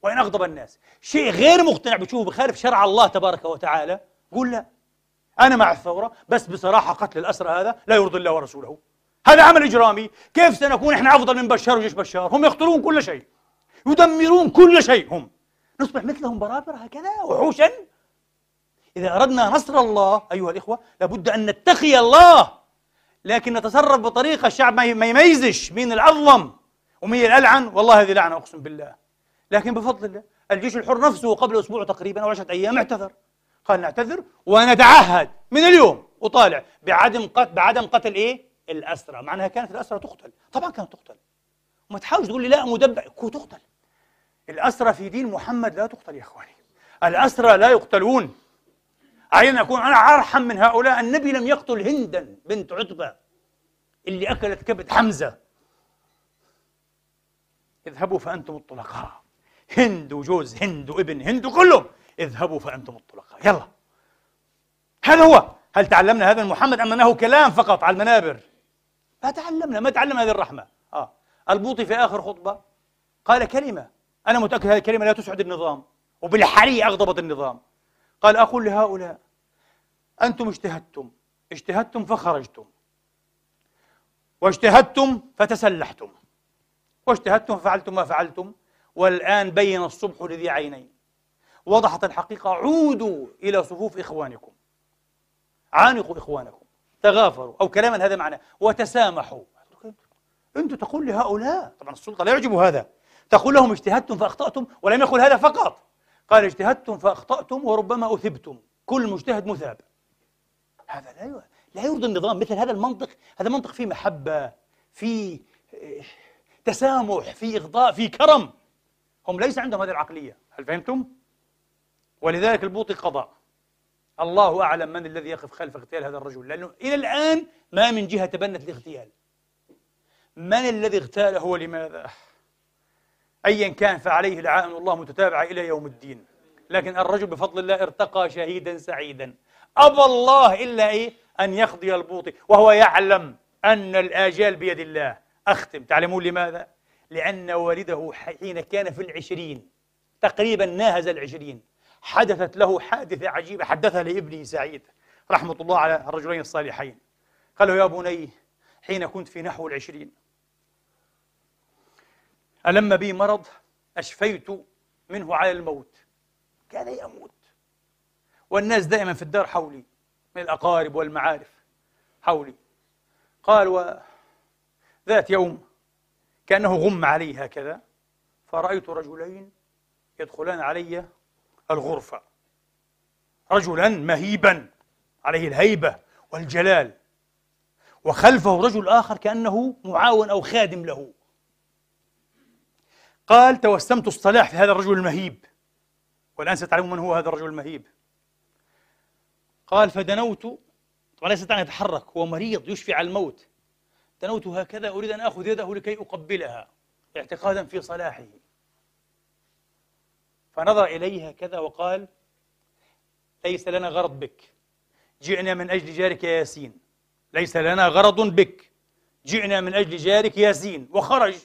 وإن أغضب الناس. شيء غير مقتنع بتشوفه بخالف شرع الله تبارك وتعالى قول لا. أنا مع الثورة بس بصراحة قتل الأسرى هذا لا يرضي الله ورسوله. هذا عمل إجرامي. كيف سنكون إحنا أفضل من بشار وجيش بشار؟ هم يقتلون كل شيء. يدمرون كل شيء هم. نصبح مثلهم برابر هكذا وحوشا. إذا أردنا نصر الله أيها الإخوة لابد أن نتقي الله. لكن نتصرف بطريقة الشعب ما يميزش مين الأظلم ومين الألعن. والله هذه لعنة أقسم بالله. لكن بفضل الله الجيش الحر نفسه قبل أسبوع تقريبا أو عشرة أيام اعتذر. قال نعتذر ونتعهد من اليوم. وطالع بعدم قتل بعدم قتل إيه؟ الأسرى. مع أنها كانت الأسرى تقتل. طبعا كانت تقتل. وما تحاولش تقول لي لا مدبع تقتل. الأسرى في دين محمد لا تقتل يا إخواني. الأسرى لا يقتلون. أحيانا أكون؟ أنا أرحم من هؤلاء. النبي لم يقتل هندا بنت عتبة اللي أكلت كبد حمزة. اذهبوا فأنتم الطلقاء. هند وجوز هند وابن هند وكلهم. اذهبوا فأنتم الطلقاء. يلا. هذا هو؟ هل تعلمنا هذا محمد أم أنه كلام فقط على المنابر؟ ما تعلمنا ما تعلمنا هذه الرحمة. آه. البوطي في آخر خطبة قال كلمة. أنا متأكد هذه الكلمة لا تسعد النظام. وبالحري أغضبت النظام. قال أقول لهؤلاء أنتم اجتهدتم اجتهدتم فخرجتم واجتهدتم فتسلحتم واجتهدتم ففعلتم ما فعلتم والآن بين الصبح لذي عينين. وضحت الحقيقة عودوا إلى صفوف إخوانكم عانقوا إخوانكم تغافروا أو كلاما هذا معنى وتسامحوا. أنت تقول لهؤلاء طبعا السلطة لا يعجب هذا تقول لهم اجتهدتم فأخطأتم ولم يقل هذا فقط. قال اجتهدتم فأخطأتم وربما أثبتم. كل مجتهد مثاب. هذا لا لا يرضي النظام مثل هذا المنطق. هذا منطق فيه محبة فيه تسامح فيه إغضاء فيه كرم. هم ليس عندهم هذه العقلية. هل فهمتم؟ ولذلك البوطي قضى الله أعلم من الذي يقف خلف اغتيال هذا الرجل. لأنه إلى الآن ما من جهة تبنت الاغتيال من الذي اغتاله ولماذا؟ أيا كان فعليه لعائن الله متتابعة إلى يوم الدين. لكن الرجل بفضل الله ارتقى شهيدا سعيدا. أبى الله إلا إيه؟ أن يقضي البوطي وهو يعلم أن الآجال بيد الله. أختم. تعلمون لماذا؟ لأن والده حين كان في العشرين تقريبا ناهز العشرين حدثت له حادثة عجيبة. حدثها لابنه سعيد رحمة الله على الرجلين الصالحين. قال له يا بني حين كنت في نحو العشرين ألم بي مرض أشفيت منه على الموت؟ كان يموت. والناس دائما في الدار حولي من الأقارب والمعارف حولي. قال وذات يوم كأنه غم علي هكذا فرأيت رجلين يدخلان علي الغرفة. رجلا مهيبا عليه الهيبة والجلال. وخلفه رجل آخر كأنه معاون أو خادم له. قال توسمت الصلاح في هذا الرجل المهيب. والآن ستعلمون من هو هذا الرجل المهيب. قال فدنوت طبعا لا يستطيع أن يتحرك هو مريض يشفي على الموت. دنوت هكذا أريد أن آخذ يده لكي أقبلها اعتقادا في صلاحه. فنظر إليها كذا وقال ليس لنا غرض بك. جئنا من أجل جارك يا ياسين. ليس لنا غرض بك. جئنا من أجل جارك ياسين. وخرج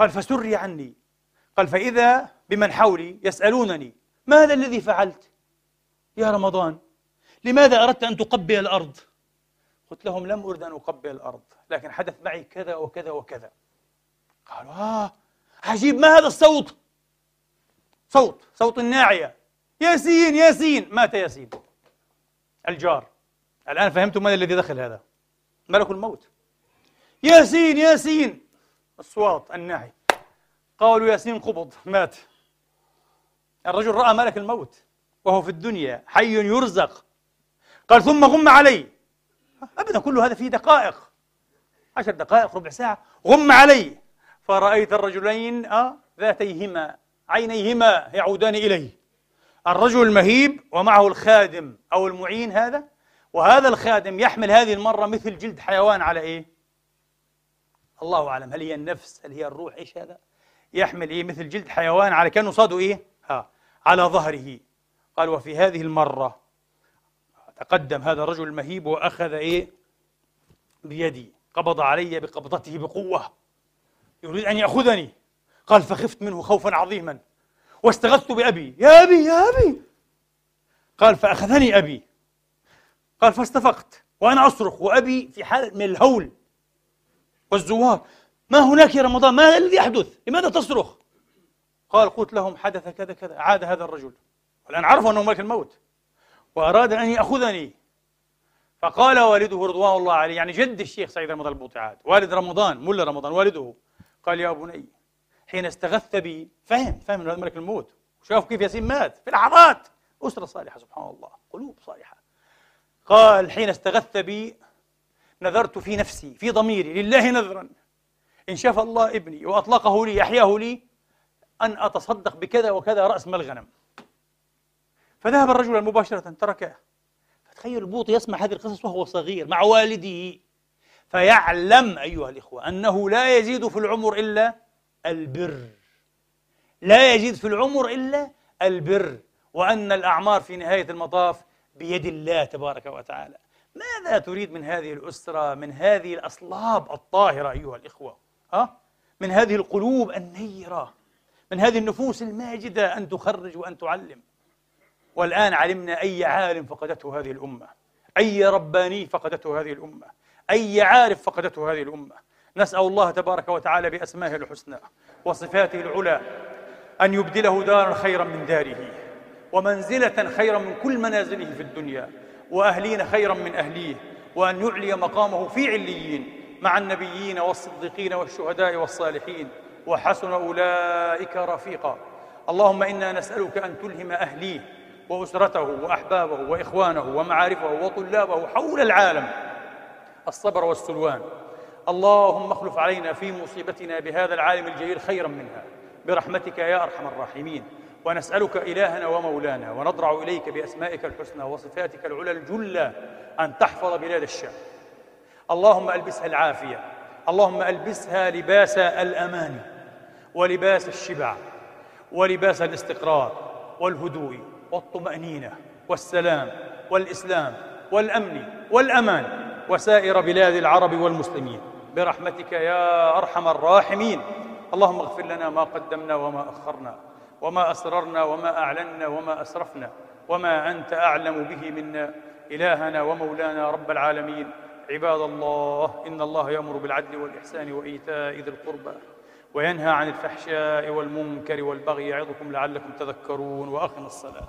قال فسري عني. قال فإذا بمن حولي يسألونني ماذا الذي فعلت يا رمضان؟ لماذا أردت أن تقبل الأرض؟ قلت لهم لم أرد أن أقبل الأرض لكن حدث معي كذا وكذا وكذا. قالوا آه عجيب. ما هذا الصوت؟ صوت صوت الناعية. ياسين ياسين. مات ياسين. الجار. الآن فهمتم من الذي دخل هذا؟ ملك الموت. ياسين ياسين. الصوات الناعي قالوا ياسين قبض مات. الرجل رأى ملك الموت وهو في الدنيا حي يرزق. قال ثم غم علي. أبدا كل هذا في دقائق. عشر دقائق ربع ساعة. غم علي. فرأيت الرجلين آه ذاتيهما عينيهما يعودان إليه. الرجل المهيب ومعه الخادم أو المعين هذا. وهذا الخادم يحمل هذه المرة مثل جلد حيوان على إيه؟ الله أعلم. هل هي النفس؟ هل هي الروح؟ إيش هذا؟ يحمل إيه؟ مثل جلد حيوان على كأنه صاده إيه؟ ها على ظهره. قال وفي هذه المرة تقدم هذا الرجل المهيب وأخذ إيه؟ بيدي. قبض علي بقبضته بقوة. يريد أن يأخذني. قال فخفت منه خوفا عظيما. واستغثت بأبي. يا أبي يا أبي. قال فأخذني أبي. قال فاستفقت. وأنا أصرخ. وأبي في حالة من الهول. والزوار. ما هناك يا رمضان؟ ما الذي يحدث؟ لماذا تصرخ؟ قال قلت لهم حدث كذا كذا عاد هذا الرجل. والآن عرفوا أنه ملك الموت. وأراد أن يأخذني. فقال والده رضوان الله عليه يعني جد الشيخ سعيد رمضان البوطي عاد والد رمضان ملا رمضان والده. قال يا بني حين استغث بي فهم فهم هذا ملك الموت. وشاف كيف ياسين مات. في لحظات. أسرة صالحة سبحان الله. قلوب صالحة. قال حين استغث بي نذرت في نفسي في ضميري لله نذرا. إن شفى الله ابني وأطلقه لي يحياه لي أن أتصدق بكذا وكذا رأس مال الغنم. فذهب الرجل مباشرة تركه. فتخيل البوط يسمع هذه القصص وهو صغير مع والده. فيعلم أيها الإخوة أنه لا يزيد في العمر إلا البر. لا يزيد في العمر إلا البر. وأن الأعمار في نهاية المطاف بيد الله تبارك وتعالى. ماذا تريد من هذه الأسرة من هذه الأصلاب الطاهرة أيها الإخوة؟ ها؟ من هذه القلوب النيرة من هذه النفوس الماجدة أن تخرج وأن تعلم. والآن علمنا أي عالم فقدته هذه الأمة أي رباني فقدته هذه الأمة أي عارف فقدته هذه الأمة. نسأل الله تبارك وتعالى بأسمائه الحسنى وصفاته العلى أن يبدله دارا خيرا من داره ومنزلة خيرا من كل منازله في الدنيا. وأهلين خيرا من أهليه وأن يعلي مقامه في عليين مع النبيين والصديقين والشهداء والصالحين. وحسن أولئك رفيقا. اللهم إنا نسألك أن تلهم أهليه وأسرته وأحبابه وإخوانه ومعارفه وطلابه حول العالم. الصبر والسلوان. اللهم اخلف علينا في مصيبتنا بهذا العالم الجليل خيرا منها. برحمتك يا أرحم الراحمين. ونسألك إلهنا ومولانا ونضرع إليك بأسمائك الحسنى وصفاتك العلى الجلة أن تحفظ بلاد الشام. اللهم ألبسها العافية. اللهم ألبسها لباس الأمان ولباس الشبع ولباس الاستقرار والهدوء والطمأنينة والسلام والإسلام والأمن والأمان وسائر بلاد العرب والمسلمين. برحمتك يا أرحم الراحمين. اللهم اغفر لنا ما قدمنا وما أخرنا. وما أسررنا وما أعلنا وما أسرفنا وما أنت أعلم به منا. إلهنا ومولانا رب العالمين. عباد الله إن الله يأمر بالعدل والإحسان وإيتاء ذي القربى وينهى عن الفحشاء والمنكر والبغي يعظكم لعلكم تذكرون. وأقم الصلاة.